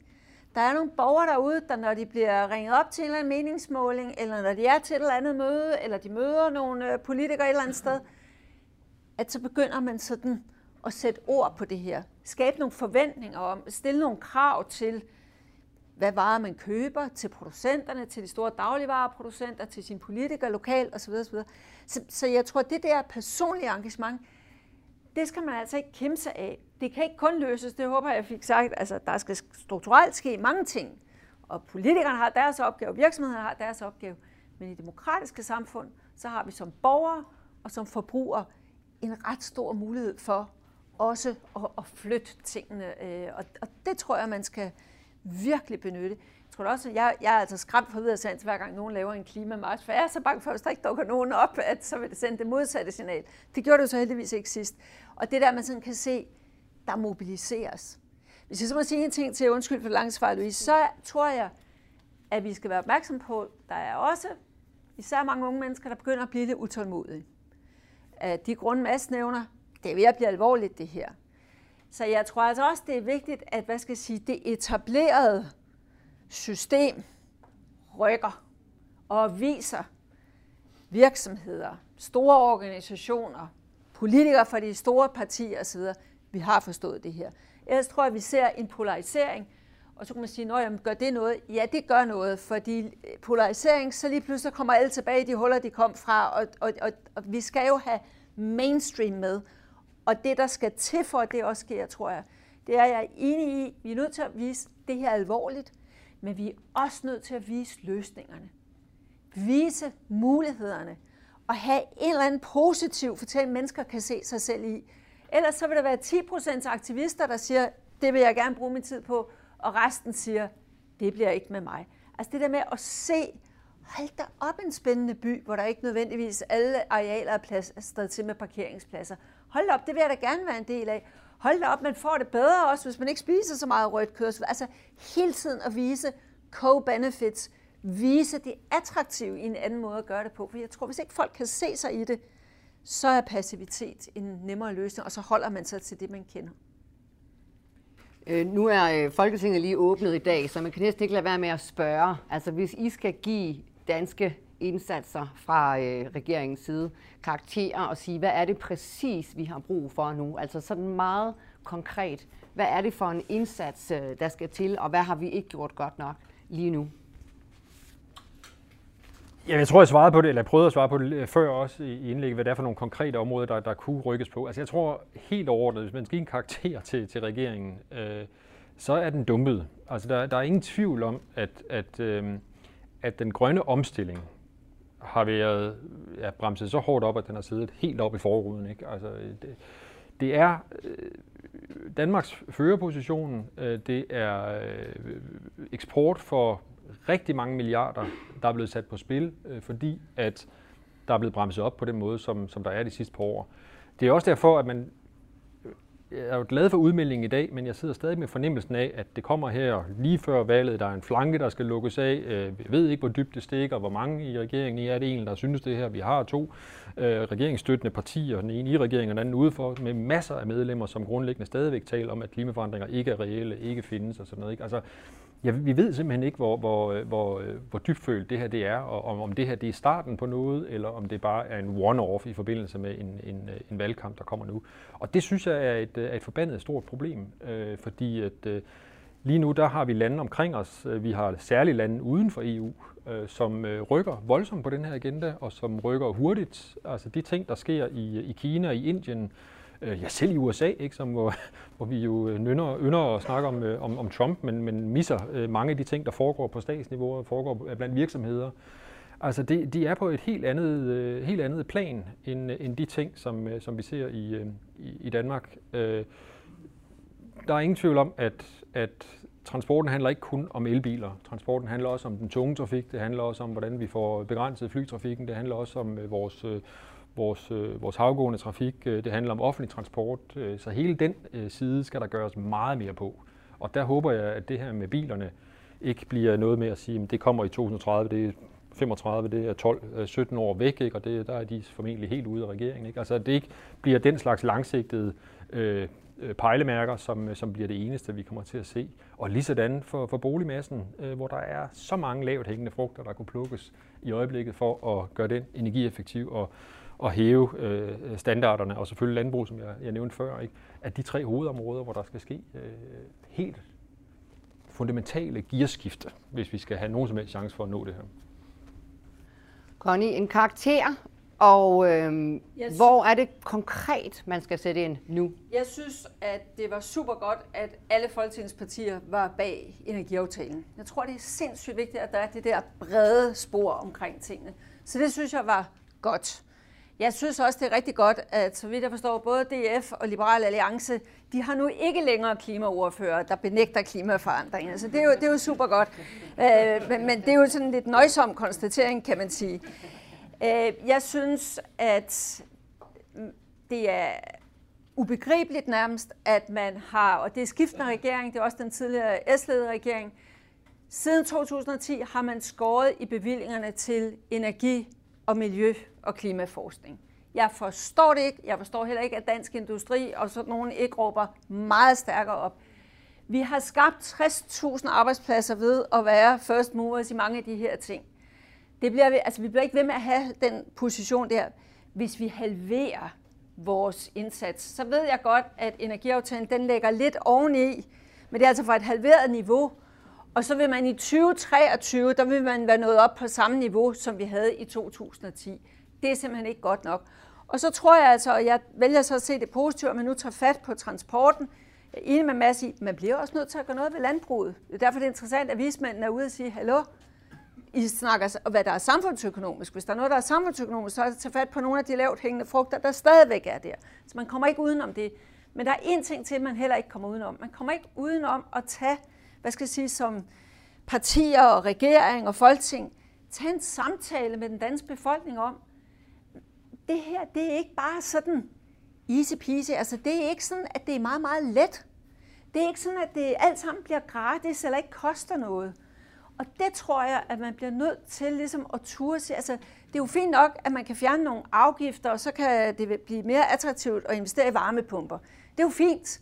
Der er nogle borgere derude, der når de bliver ringet op til en eller anden meningsmåling, eller når de er til et eller andet møde, eller de møder nogle øh, politikere et eller andet sted, at så begynder man sådan at sætte ord på det her. Skabe nogle forventninger om, stille nogle krav til, hvad varer man køber, til producenterne, til de store dagligvareproducenter, til sine politikere lokalt osv. osv. Så, så jeg tror, at det der personlige engagement, det skal man altså ikke kæmpe af. Det kan ikke kun løses, det håber jeg fik sagt. Altså, der skal strukturelt ske mange ting. Og politikerne har deres opgave, virksomhederne har deres opgave. Men i demokratiske samfund, så har vi som borgere og som forbrugere en ret stor mulighed for også at, at flytte tingene. Øh, og, og det tror jeg, man skal virkelig benytte. Jeg tror også, jeg, jeg er altså skræmt for videre sans, hver gang nogen laver en klimamarsch, for jeg er så bange for, at hvis der ikke dukker nogen op, at så vil det sende det modsatte signal. Det gjorde det jo så heldigvis ikke sidst. Og det der, man sådan kan se, der mobiliseres. Hvis jeg så må sige en ting til undskyld for langsvar, Louise, så tror jeg, at vi skal være opmærksom på, at der er også især mange unge mennesker, der begynder at blive lidt utålmodige. Af de grunde, Mads nævner, det er ved at blive alvorligt, det her. Så jeg tror altså også, det er vigtigt, at hvad skal jeg sige, det etablerede system rykker og viser virksomheder, store organisationer, politikere fra de store partier osv., vi har forstået det her. Ellers tror jeg, at vi ser en polarisering, og så kan man sige, at gør det noget? Ja, det gør noget, fordi øh, polarisering, så lige pludselig kommer alle tilbage i de huller, de kom fra, og, og, og, og vi skal jo have mainstream med. Og det, der skal til for, at det også sker, tror jeg, det er, jeg er enig i, vi er nødt til at vise, at det her er alvorligt, men vi er også nødt til at vise løsningerne. Vise mulighederne, og have en eller anden positiv fortælling, mennesker kan se sig selv i. Ellers så vil der være 10% aktivister, der siger, det vil jeg gerne bruge min tid på, og resten siger, det bliver ikke med mig. Altså det der med at se, hold da op en spændende by, hvor der ikke nødvendigvis alle arealer er plads, til med parkeringspladser. Hold op, det vil jeg da gerne være en del af. Hold da op, man får det bedre også, hvis man ikke spiser så meget rødt kød. Altså hele tiden at vise co-benefits, vise det attraktive i en anden måde at gøre det på. For jeg tror, hvis ikke folk kan se sig i det, så er passivitet en nemmere løsning, og så holder man sig til det, man kender. Øh, nu er øh, Folketinget lige åbnet i dag, så man kan næsten ikke lade være med at spørge. Altså hvis I skal give danske indsatser fra øh, regeringens side, karakterer og sige, hvad er det præcis, vi har brug for nu? Altså sådan meget konkret, hvad er det for en indsats, øh, der skal til, og hvad har vi ikke gjort godt nok lige nu? Ja, jeg tror, jeg svarede på det, eller jeg prøvede at svare på det øh, før også i indlægget, hvad det er for nogle konkrete områder, der, der kunne rykkes på. Altså jeg tror helt overordnet, hvis man skal give en karakter til, til regeringen, øh, så er den dumpet. Altså der, der er ingen tvivl om, at, at, øh, at den grønne omstilling har været ja, bremset så hårdt op, at den har siddet helt op i forruden. Ikke? Altså, det, det er øh, Danmarks førerposition, øh, det er øh, eksport for rigtig mange milliarder, der er blevet sat på spil, øh, fordi at der er blevet bremset op på den måde, som, som der er de sidste par år. Det er også derfor, at man øh, jeg er jo glad for udmeldingen i dag, men jeg sidder stadig med fornemmelsen af, at det kommer her lige før valget. Der er en flanke, der skal lukkes af. Øh, vi jeg ved ikke, hvor dybt det stikker, hvor mange i regeringen er det en, der synes det her. Vi har to øh, regeringsstøttende partier, den ene i regeringen og den anden udefor, med masser af medlemmer, som grundlæggende stadigvæk taler om, at klimaforandringer ikke er reelle, ikke findes og sådan noget. Ikke? Altså, Ja, vi ved simpelthen ikke, hvor, hvor, øh, hvor, øh, hvor dybfølt det her det er, og om, om det her det er starten på noget, eller om det bare er en one-off i forbindelse med en, en, øh, en valgkamp, der kommer nu. Og det synes jeg er et, er et forbandet stort problem, øh, fordi at øh, lige nu der har vi lande omkring os, vi har særlige lande uden for EU, øh, som øh, rykker voldsomt på den her agenda, og som rykker hurtigt. Altså de ting, der sker i, i Kina og i Indien, øh, Øh, ja selv i USA, ikke, som, hvor, hvor vi jo øh, nynner, ynder at snakke om, øh, om, om Trump, men, men misser øh, mange af de ting, der foregår på statsniveau og foregår blandt virksomheder. Altså de, de er på et helt andet, øh, helt andet plan end, øh, end de ting, som, øh, som vi ser i, øh, i, i Danmark. Øh, der er ingen tvivl om, at, at transporten handler ikke kun om elbiler. Transporten handler også om den tunge trafik, det handler også om, hvordan vi får begrænset flytrafikken, det handler også om øh, vores, øh, vores, øh, vores havgående trafik, øh, det handler om offentlig transport, øh, så hele den øh, side skal der gøres meget mere på. Og der håber jeg, at det her med bilerne ikke bliver noget med at sige, at det kommer i 2030, det er 35, det er 12, 17 øh, år væk, ikke? og det, der er de formentlig helt ude af regeringen. Ikke? Altså, at det ikke bliver den slags langsigtede øh, øh pejlemærker, som, øh, som bliver det eneste, vi kommer til at se. Og lige sådan for, for boligmassen, øh, hvor der er så mange lavt hængende frugter, der kunne plukkes i øjeblikket for at gøre den energieffektiv og at hæve øh, standarderne, og selvfølgelig landbrug, som jeg, jeg nævnte før, ikke? at de tre hovedområder, hvor der skal ske øh, helt fundamentale gearskifte, hvis vi skal have nogen som helst chance for at nå det her. Connie, en karakter, og øhm, yes. hvor er det konkret, man skal sætte ind nu? Jeg synes, at det var super godt, at alle folketingspartier var bag energiaftalen. Jeg tror, det er sindssygt vigtigt, at der er det der brede spor omkring tingene. Så det synes jeg var godt. Jeg synes også, det er rigtig godt, at så vidt jeg forstår, både DF og Liberal Alliance de har nu ikke længere klimaordfører, der benægter klimaforandringer. Så det er jo, det er jo super godt. Øh, men, men det er jo sådan lidt nøjsom konstatering, kan man sige. Øh, jeg synes, at det er ubegribeligt nærmest, at man har, og det er skiftende regering, det er også den tidligere S-ledede regering, siden 2010 har man skåret i bevillingerne til energi og miljø og klimaforskning. Jeg forstår det ikke. Jeg forstår heller ikke, at dansk industri og sådan nogen ikke råber meget stærkere op. Vi har skabt 60.000 arbejdspladser ved at være first movers i mange af de her ting. Det bliver altså vi bliver ikke ved med at have den position der, hvis vi halverer vores indsats. Så ved jeg godt, at energiaftalen den lægger lidt oveni, men det er altså fra et halveret niveau. Og så vil man i 2023, der vil man være nået op på samme niveau, som vi havde i 2010. Det er simpelthen ikke godt nok. Og så tror jeg altså, og jeg vælger så at se det positivt, at man nu tager fat på transporten. Jeg er enig med Mads i, man bliver også nødt til at gøre noget ved landbruget. Det er derfor, det er interessant, at vismændene er ude og sige, hallo, I snakker om, hvad der er samfundsøkonomisk. Hvis der er noget, der er samfundsøkonomisk, så er det tage fat på nogle af de lavt hængende frugter, der stadigvæk er der. Så man kommer ikke udenom det. Men der er én ting til, man heller ikke kommer udenom. Man kommer ikke udenom at tage, hvad skal jeg sige, som partier og regering og folketing, tage en samtale med den danske befolkning om, det her, det er ikke bare sådan easy peasy. Altså, det er ikke sådan, at det er meget, meget let. Det er ikke sådan, at det alt sammen bliver gratis eller ikke koster noget. Og det tror jeg, at man bliver nødt til ligesom at ture sig. Altså, det er jo fint nok, at man kan fjerne nogle afgifter, og så kan det blive mere attraktivt at investere i varmepumper. Det er jo fint.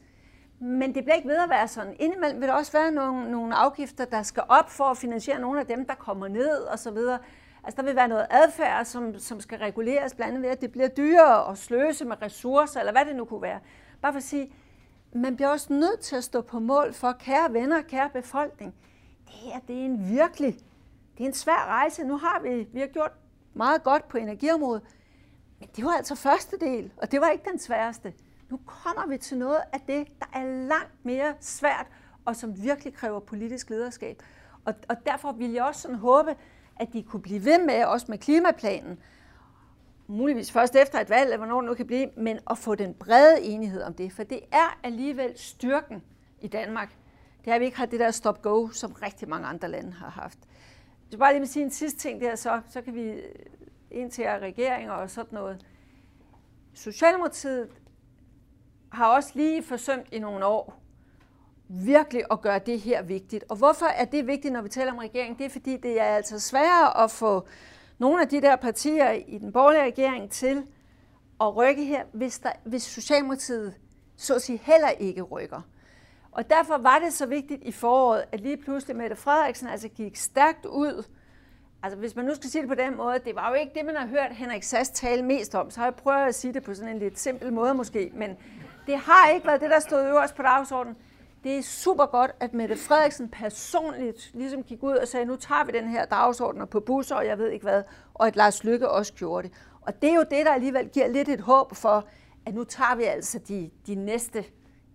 Men det bliver ikke ved at være sådan. Indimellem vil der også være nogle, nogle afgifter, der skal op for at finansiere nogle af dem, der kommer ned og så videre. Altså der vil være noget adfærd, som, som skal reguleres, blandt andet ved, at det bliver dyrere at sløse med ressourcer, eller hvad det nu kunne være. Bare for at sige, man bliver også nødt til at stå på mål for, kære venner, kære befolkning, det her det er en virkelig, det er en svær rejse. Nu har vi, vi har gjort meget godt på energiområdet, men det var altså første del, og det var ikke den sværeste. Nu kommer vi til noget af det, der er langt mere svært, og som virkelig kræver politisk lederskab. Og, og derfor vil jeg også sådan håbe, at de kunne blive ved med, også med klimaplanen, muligvis først efter et valg, eller hvornår det nu kan blive, men at få den brede enighed om det, for det er alligevel styrken i Danmark. Det har vi ikke har det der stop-go, som rigtig mange andre lande har haft. Så bare lige med sige en sidste ting der, så, så kan vi øh, ind til regeringer og sådan noget. Socialdemokratiet har også lige forsømt i nogle år virkelig at gøre det her vigtigt. Og hvorfor er det vigtigt, når vi taler om regering? Det er fordi, det er altså sværere at få nogle af de der partier i den borgerlige regering til at rykke her, hvis, der, hvis Socialdemokratiet så at sige heller ikke rykker. Og derfor var det så vigtigt i foråret, at lige pludselig Mette Frederiksen altså gik stærkt ud. Altså hvis man nu skal sige det på den måde, det var jo ikke det, man har hørt Henrik Sass tale mest om, så har jeg prøvet at sige det på sådan en lidt simpel måde måske, men det har ikke været det, der stod øverst på dagsordenen det er super godt, at Mette Frederiksen personligt ligesom gik ud og sagde, nu tager vi den her dagsorden på busser, og jeg ved ikke hvad, og at Lars Lykke også gjorde det. Og det er jo det, der alligevel giver lidt et håb for, at nu tager vi altså de, de, næste,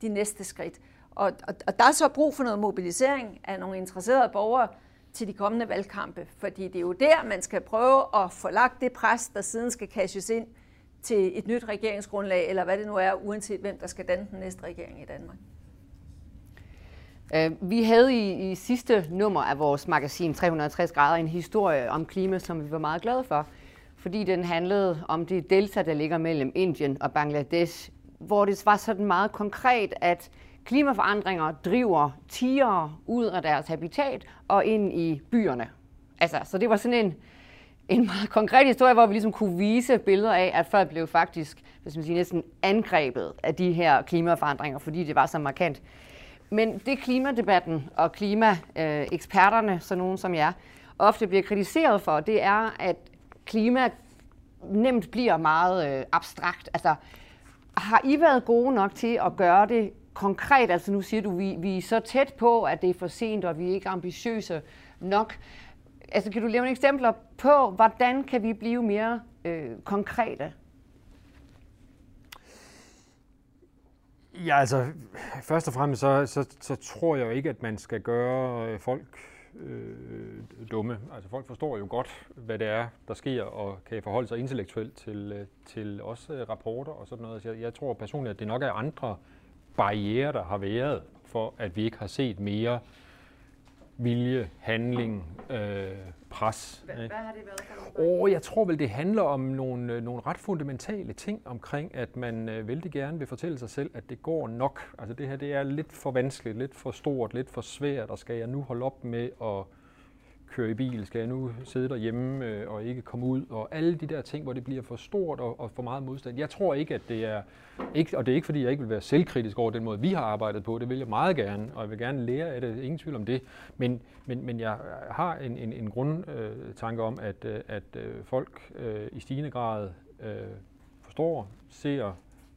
de næste skridt. Og, og, og der er så brug for noget mobilisering af nogle interesserede borgere til de kommende valgkampe, fordi det er jo der, man skal prøve at få lagt det pres, der siden skal cashes ind til et nyt regeringsgrundlag, eller hvad det nu er, uanset hvem der skal danne den næste regering i Danmark. Øh, vi havde i, i sidste nummer af vores magasin 360 grader en historie om klima, som vi var meget glade for, fordi den handlede om det delta, der ligger mellem Indien og Bangladesh, hvor det var sådan meget konkret, at klimaforandringer driver tigere ud af deres habitat og ind i byerne. Altså, så det var sådan en, en meget konkret historie, hvor vi ligesom kunne vise billeder af, at folk blev faktisk hvis man siger, næsten angrebet af de her klimaforandringer, fordi det var så markant. Men det klimadebatten og klimaeksperterne, så nogen som jer, ofte bliver kritiseret for, det er, at klima nemt bliver meget øh, abstrakt. Altså, har I været gode nok til at gøre det konkret? Altså nu siger du, vi, vi er så tæt på, at det er for sent, og vi er ikke ambitiøse nok. Altså kan du lave nogle eksempler på, hvordan kan vi blive mere øh, konkrete? Ja, altså, først og fremmest så, så, så tror jeg jo ikke, at man skal gøre øh, folk øh, dumme. Altså, folk forstår jo godt, hvad det er, der sker, og kan forholde sig intellektuelt til, øh, til også øh, rapporter og sådan noget. Så jeg, jeg tror personligt, at det nok er andre barriere, der har været for, at vi ikke har set mere vilje, handling, øh, pres. Hvad, hvad har det været for Jeg tror vel, det handler om nogle, øh, nogle ret fundamentale ting omkring, at man øh, vældig gerne vil fortælle sig selv, at det går nok. Altså det her, det er lidt for vanskeligt, lidt for stort, lidt for svært, og skal jeg nu holde op med at køre i bil? Skal jeg nu sidde derhjemme øh, og ikke komme ud? Og alle de der ting, hvor det bliver for stort og, og for meget modstand. Jeg tror ikke, at det er, ikke, og det er ikke fordi, jeg ikke vil være selvkritisk over den måde, vi har arbejdet på. Det vil jeg meget gerne, og jeg vil gerne lære af det. Ingen tvivl om det. Men, men, men jeg har en, en, en grundtanke om, at, øh, at øh, folk øh, i stigende grad øh, forstår, ser,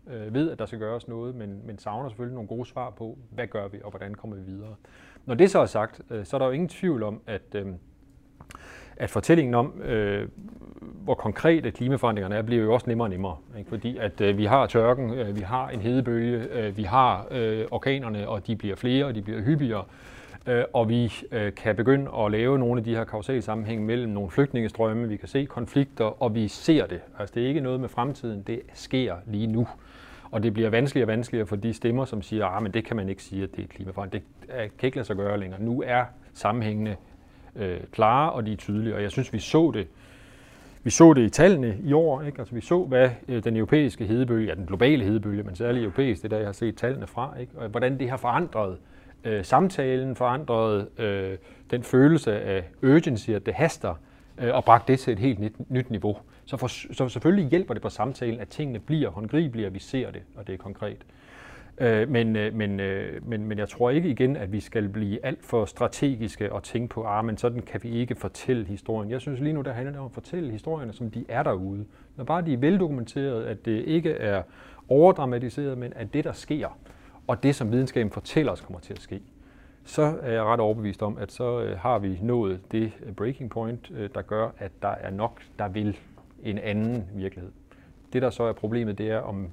øh, ved, at der skal gøres noget, men, men savner selvfølgelig nogle gode svar på, hvad gør vi, og hvordan kommer vi videre. Når det så er sagt, øh, så er der jo ingen tvivl om, at, øh, at fortællingen om, øh, hvor konkrete klimaforandringerne er, bliver jo også nemmere og nemmere. Ikke? Fordi at øh, vi har tørken, øh, vi har en hedebølge, øh, vi har øh, orkanerne, og de bliver flere, og de bliver hyppigere. Øh, og vi øh, kan begynde at lave nogle af de her kausale sammenhæng mellem nogle flygtningestrømme, vi kan se konflikter, og vi ser det. Altså det er ikke noget med fremtiden, det sker lige nu. Og det bliver vanskeligere og vanskeligere for de stemmer, som siger, at ah, det kan man ikke sige, at det er klimaforandring. Det kan ikke lade sig gøre længere. Nu er sammenhængende øh, klare, og de er tydelige. Og jeg synes, vi så det vi så det i tallene i år. Ikke? Altså, vi så, hvad øh, den europæiske hedebølge, ja, den globale hedebølge, men særligt europæisk, det er der, jeg har set tallene fra, ikke? og hvordan det har forandret øh, samtalen, forandret øh, den følelse af urgency, at det haster, øh, og bragt det til et helt nyt, nyt niveau. Så, for, så selvfølgelig hjælper det på samtalen, at tingene bliver håndgribelige, og vi ser det, og det er konkret. Øh, men, øh, men, øh, men, men jeg tror ikke igen, at vi skal blive alt for strategiske og tænke på, ah, men sådan kan vi ikke fortælle historien. Jeg synes lige nu, der handler det om at fortælle historierne, som de er derude. Når bare de er veldokumenteret, at det ikke er overdramatiseret, men at det, der sker, og det, som videnskaben fortæller os, kommer til at ske, så er jeg ret overbevist om, at så øh, har vi nået det øh, breaking point, øh, der gør, at der er nok, der vil en anden virkelighed. Det, der så er problemet, det er, om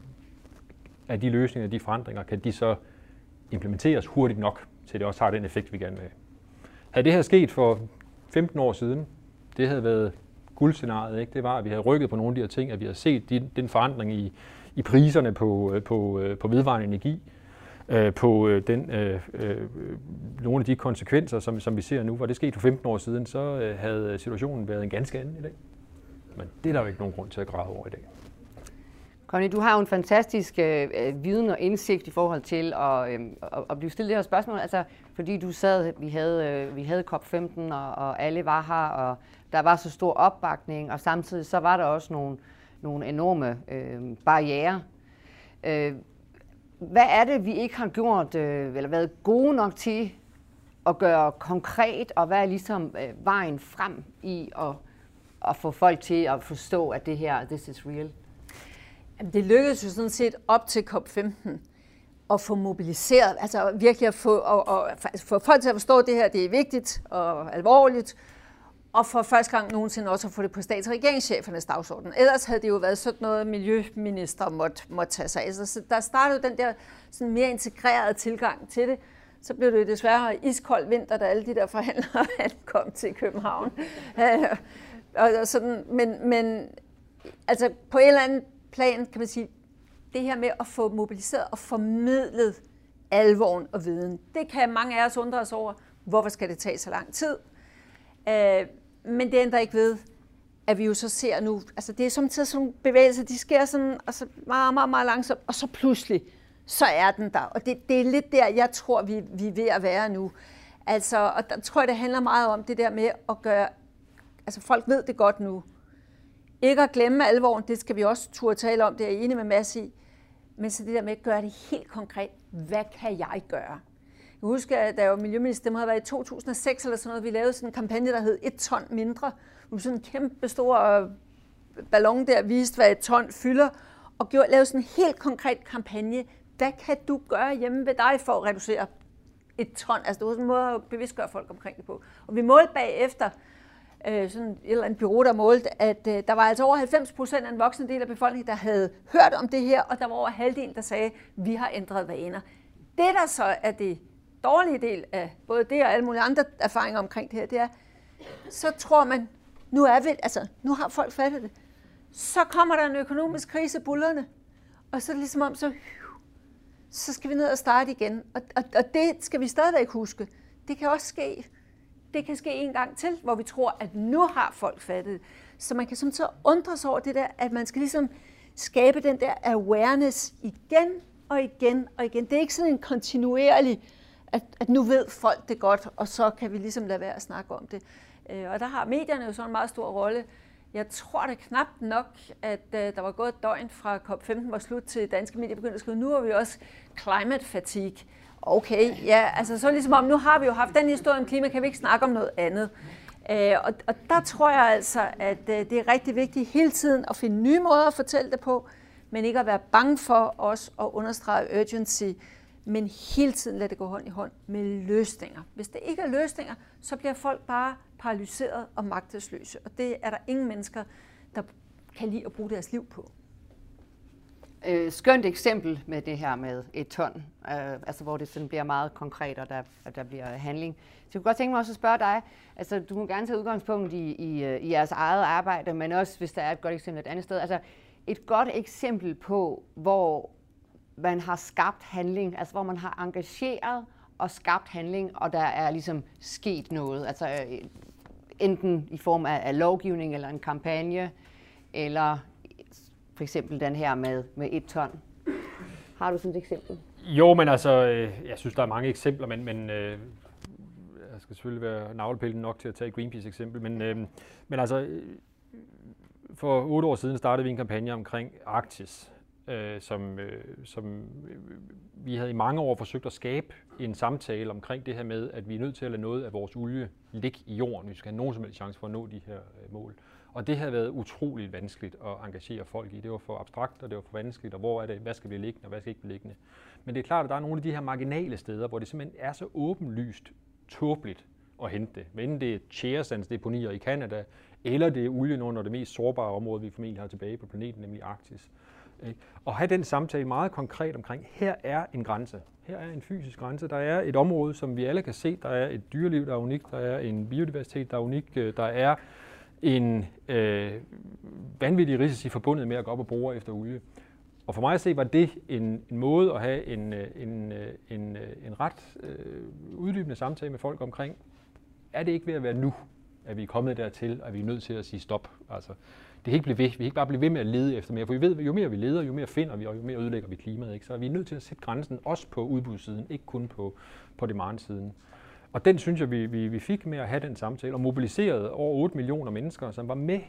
at de løsninger, de forandringer, kan de så implementeres hurtigt nok, til det også har den effekt, vi gerne vil have. Havde det her sket for 15 år siden, det havde været guldscenariet, ikke? det var, at vi havde rykket på nogle af de her ting, at vi havde set de, den forandring i, i priserne på, øh, på, øh, på vedvarende energi, øh, på den, øh, øh, nogle af de konsekvenser, som, som vi ser nu. Var det sket for 15 år siden, så øh, havde situationen været en ganske anden i dag. Men det er der jo ikke nogen grund til at græde over i dag. Connie, du har jo en fantastisk øh, øh, viden og indsigt i forhold til at, øh, at blive stillet det her spørgsmål. Altså, fordi du sad, vi havde, øh, vi havde COP15, og, og alle var her, og der var så stor opbakning, og samtidig så var der også nogle, nogle enorme øh, barriere. Øh, hvad er det, vi ikke har gjort, øh, eller været gode nok til at gøre konkret, og hvad er ligesom øh, vejen frem i at, at få folk til at forstå, at det her, this is real? Det lykkedes jo sådan set op til COP15 at få mobiliseret, altså virkelig at få, og, og, få folk til at forstå, at det her det er vigtigt og alvorligt, og for første gang nogensinde også at få det på stats- og regeringschefernes dagsorden. Ellers havde det jo været sådan noget, miljøminister måtte, måtte tage sig af. Så der startede den der sådan mere integrerede tilgang til det. Så blev det desværre iskold vinter, da alle de der forhandlere kom til København. og sådan, men, men altså på en eller anden plan, kan man sige, det her med at få mobiliseret og formidlet alvoren og viden. Det kan mange af os undre os over. Hvorfor skal det tage så lang tid? Øh, men det ændrer ikke ved, at vi jo så ser nu, altså det er samtidig sådan nogle bevægelser, de sker sådan altså meget, meget, meget langsomt, og så pludselig, så er den der. Og det, det er lidt der, jeg tror, vi, vi er ved at være nu. Altså, og der tror jeg, det handler meget om det der med at gøre, altså folk ved det godt nu, ikke at glemme alvoren, det skal vi også turde tale om, det er jeg enig med Mads i. Men så det der med at gøre det helt konkret. Hvad kan jeg gøre? Jeg husker, at da jeg var miljøminister, det må have været i 2006 eller sådan noget, vi lavede sådan en kampagne, der hed et ton mindre. Vi sådan en kæmpe stor øh, ballon der, viste, hvad et ton fylder, og gjorde, lavede sådan en helt konkret kampagne. Hvad kan du gøre hjemme ved dig for at reducere et ton? Altså, det var sådan en måde at bevidstgøre folk omkring det på. Og vi målte bagefter, øh, sådan et eller andet bureau, der målte, at øh, der var altså over 90 procent af en voksne del af befolkningen, der havde hørt om det her, og der var over halvdelen, der sagde, at vi har ændret vaner. Det, der så er det dårlige del af både det og alle mulige andre erfaringer omkring det her, det er, så tror man, nu er vi, altså, nu har folk fattet det. Så kommer der en økonomisk krise bullerne, og så er det ligesom om, så, så skal vi ned og starte igen. Og, og, og det skal vi stadigvæk huske. Det kan også ske. Det kan ske en gang til, hvor vi tror, at nu har folk fattet. Så man kan så undre sig over det der, at man skal ligesom skabe den der awareness igen og igen og igen. Det er ikke sådan en kontinuerlig, at, at nu ved folk det godt, og så kan vi ligesom lade være at snakke om det. Øh, og der har medierne jo sådan en meget stor rolle. Jeg tror det knap nok, at uh, der var gået et døgn fra COP15 var slut til danske medier begyndte at skrive, nu har vi også climate fatigue. Okay, ja, altså så ligesom om, nu har vi jo haft den historie om klima, kan vi ikke snakke om noget andet. Øh, og, og der tror jeg altså, at øh, det er rigtig vigtigt hele tiden at finde nye måder at fortælle det på, men ikke at være bange for os at understrege urgency, men hele tiden lade det gå hånd i hånd med løsninger. Hvis det ikke er løsninger, så bliver folk bare paralyseret og magtesløse. Og det er der ingen mennesker, der kan lide at bruge deres liv på. Øh, skønt eksempel med det her med et ton, øh, altså hvor det sådan bliver meget konkret, og der, og der bliver handling. Så jeg kunne godt tænke mig også at spørge dig, altså du må gerne tage udgangspunkt i, i, øh, i jeres eget arbejde, men også hvis der er et godt eksempel et andet sted. Altså et godt eksempel på, hvor man har skabt handling, altså hvor man har engageret og skabt handling, og der er ligesom sket noget. Altså øh, enten i form af, af lovgivning eller en kampagne, eller for eksempel den her med, med et ton. Har du sådan et eksempel? Jo, men altså, øh, jeg synes, der er mange eksempler, men, men øh, jeg skal selvfølgelig være navlepillen nok til at tage Greenpeace eksempel, men, øh, men altså, øh, for otte år siden startede vi en kampagne omkring Arktis, øh, som, øh, som øh, vi havde i mange år forsøgt at skabe en samtale omkring det her med, at vi er nødt til at lade noget af vores olie ligge i jorden, hvis vi skal have nogen som helst chance for at nå de her øh, mål. Og det havde været utroligt vanskeligt at engagere folk i. Det var for abstrakt, og det var for vanskeligt, og hvor er det, hvad skal blive liggende, og hvad skal ikke blive liggende. Men det er klart, at der er nogle af de her marginale steder, hvor det simpelthen er så åbenlyst tåbeligt at hente det. Men det er tjæresandsdeponier i Kanada, eller det er olien under det mest sårbare område, vi formentlig har tilbage på planeten, nemlig Arktis. Og have den samtale meget konkret omkring, her er en grænse. Her er en fysisk grænse. Der er et område, som vi alle kan se. Der er et dyreliv, der er unikt. Der er en biodiversitet, der er unik. Der er en øh, vanvittig risici forbundet med at gå op og bruge efter olie. Og for mig at se, var det en, en måde at have en, øh, en, øh, en, øh, en ret øh, uddybende samtale med folk omkring, er det ikke ved at være nu, at vi er kommet dertil, at vi er nødt til at sige stop. Altså, det kan ikke blive ved. Vi kan ikke bare blive ved med at lede efter mere, for vi ved, jo mere vi leder, jo mere finder vi, og jo mere ødelægger vi klimaet. Ikke? Så vi er nødt til at sætte grænsen også på udbudssiden, ikke kun på, på demand-siden. Og den synes jeg, vi, vi, vi fik med at have den samtale, og mobiliserede over 8 millioner mennesker, som var med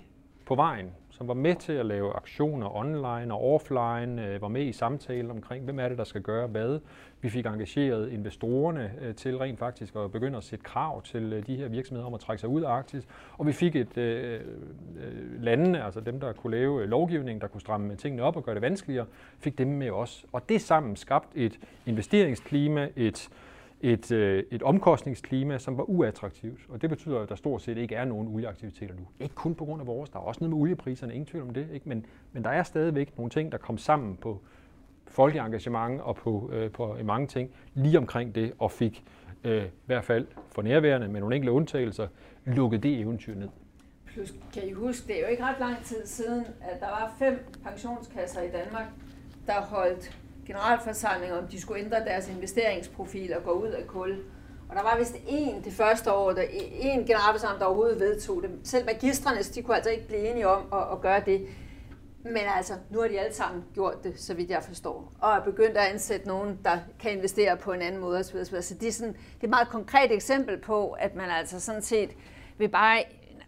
på vejen, som var med til at lave aktioner online og offline, øh, var med i samtalen omkring, hvem er det, der skal gøre hvad. Vi fik engageret investorerne øh, til rent faktisk at begynde at sætte krav til øh, de her virksomheder om at trække sig ud af Arktis. Og vi fik et øh, øh landene, altså dem, der kunne lave øh, lovgivning, der kunne stramme tingene op og gøre det vanskeligere, fik dem med os. Og det sammen skabt et investeringsklima, et et, øh, et omkostningsklima, som var uattraktivt. Og det betyder, at der stort set ikke er nogen olieaktiviteter nu. Ikke kun på grund af vores, der er også noget med oliepriserne, ingen tvivl om det. Ikke? Men, men der er stadigvæk nogle ting, der kom sammen på folkeengagement og på, øh, på mange ting lige omkring det, og fik øh, i hvert fald for nærværende med nogle enkelte undtagelser lukket det eventyr ned. Plus, kan I huske, det er jo ikke ret lang tid siden, at der var fem pensionskasser i Danmark, der holdt generalforsamling, om de skulle ændre deres investeringsprofil og gå ud af kul. Og der var vist en det første år, der, en generalforsamling, der overhovedet vedtog det. Selv magistrene, de kunne altså ikke blive enige om at, at gøre det. Men altså, nu har de alle sammen gjort det, så vidt jeg forstår. Og er begyndt at ansætte nogen, der kan investere på en anden måde osv. Så det er, sådan, det er et meget konkret eksempel på, at man altså sådan set vil bare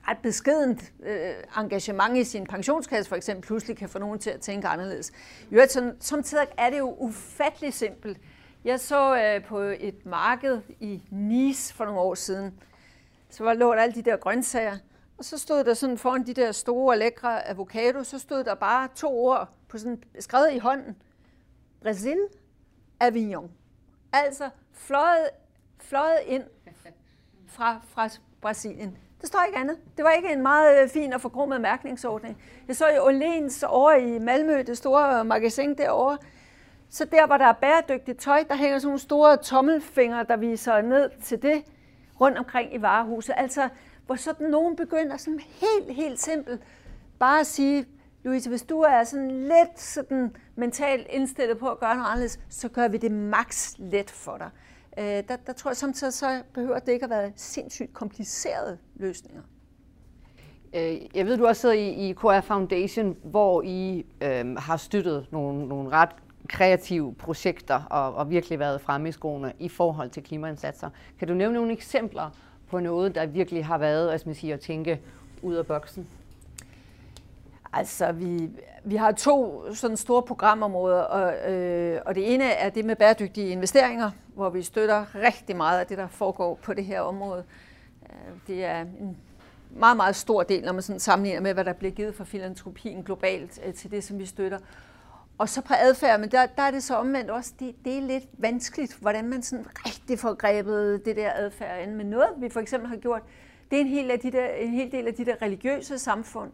ret beskedent øh, engagement i sin pensionskasse for eksempel pludselig kan få nogen til at tænke anderledes. I øvrigt, som, som tider er det jo ufattelig simpelt. Jeg så øh, på et marked i Nice for nogle år siden, så var lå der alle de der grøntsager, og så stod der sådan foran de der store, lækre avocado, så stod der bare to ord på sådan skrevet i hånden. Brasil, Avignon. Altså fløjet, fløjet ind fra, fra Brasilien. Der står ikke andet. Det var ikke en meget øh, fin og forgrummet mærkningsordning. Jeg så i Olens over i Malmø, det store øh, magasin derovre. Så der, hvor der er bæredygtigt tøj, der hænger sådan nogle store tommelfingre, der viser ned til det rundt omkring i varehuset. Altså, hvor sådan nogen begynder sådan helt, helt simpelt bare at sige, Louise, hvis du er sådan lidt sådan mentalt indstillet på at gøre noget anderledes, så gør vi det maks let for dig. Øh, der, der tror jeg samtidig, så behøver det ikke at være sindssygt komplicerede løsninger. Øh, jeg ved, du også sidder i, i KR Foundation, hvor I øh, har støttet nogle, nogle ret kreative projekter og, og virkelig været fremme i skoene i forhold til klimaindsatser. Kan du nævne nogle eksempler på noget, der virkelig har været hvad man sige, at tænke ud af boksen? Altså, vi, vi har to sådan store programområder, og, øh, og det ene er det med bæredygtige investeringer, hvor vi støtter rigtig meget af det, der foregår på det her område. Øh, det er en meget, meget stor del, når man sådan sammenligner med, hvad der bliver givet for filantropien globalt øh, til det, som vi støtter. Og så på adfærd, men der, der er det så omvendt også, det, det er lidt vanskeligt, hvordan man sådan rigtig får grebet det der adfærd ind. Men noget, vi for eksempel har gjort, det er en hel, af de der, en hel del af de der religiøse samfund,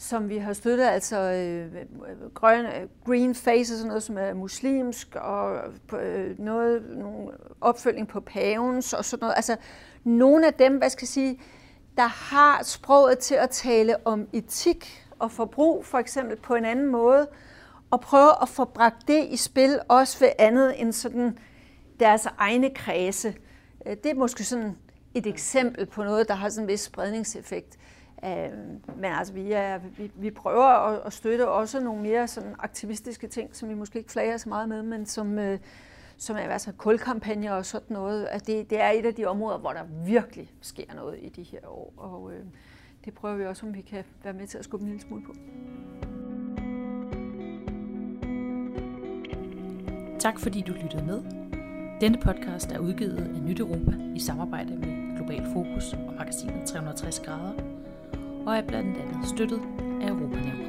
som vi har støttet, altså øh, grøn, green face, sådan noget, som er muslimsk, og øh, noget, nogle opfølging på pavens og sådan noget. Altså nogle af dem, hvad skal jeg sige, der har sproget til at tale om etik og forbrug, for eksempel på en anden måde, og prøve at få bragt det i spil, også ved andet end sådan deres egne kredse. Øh, det er måske sådan et eksempel på noget, der har sådan en vis spredningseffekt. Øh, men altså, vi, er, vi, vi prøver at, at støtte også nogle mere sådan aktivistiske ting, som vi måske ikke flager så meget med, men som, øh, som er altså kulkampagner og sådan noget. At det, det er et af de områder, hvor der virkelig sker noget i de her år, og øh, det prøver vi også, om vi kan være med til at skubbe en lille smule på. Tak fordi du lyttede med. Denne podcast er udgivet af Nyt Europa i samarbejde med Global Fokus og magasinet 360 grader, og er blandt andet støttet af Europanævnet.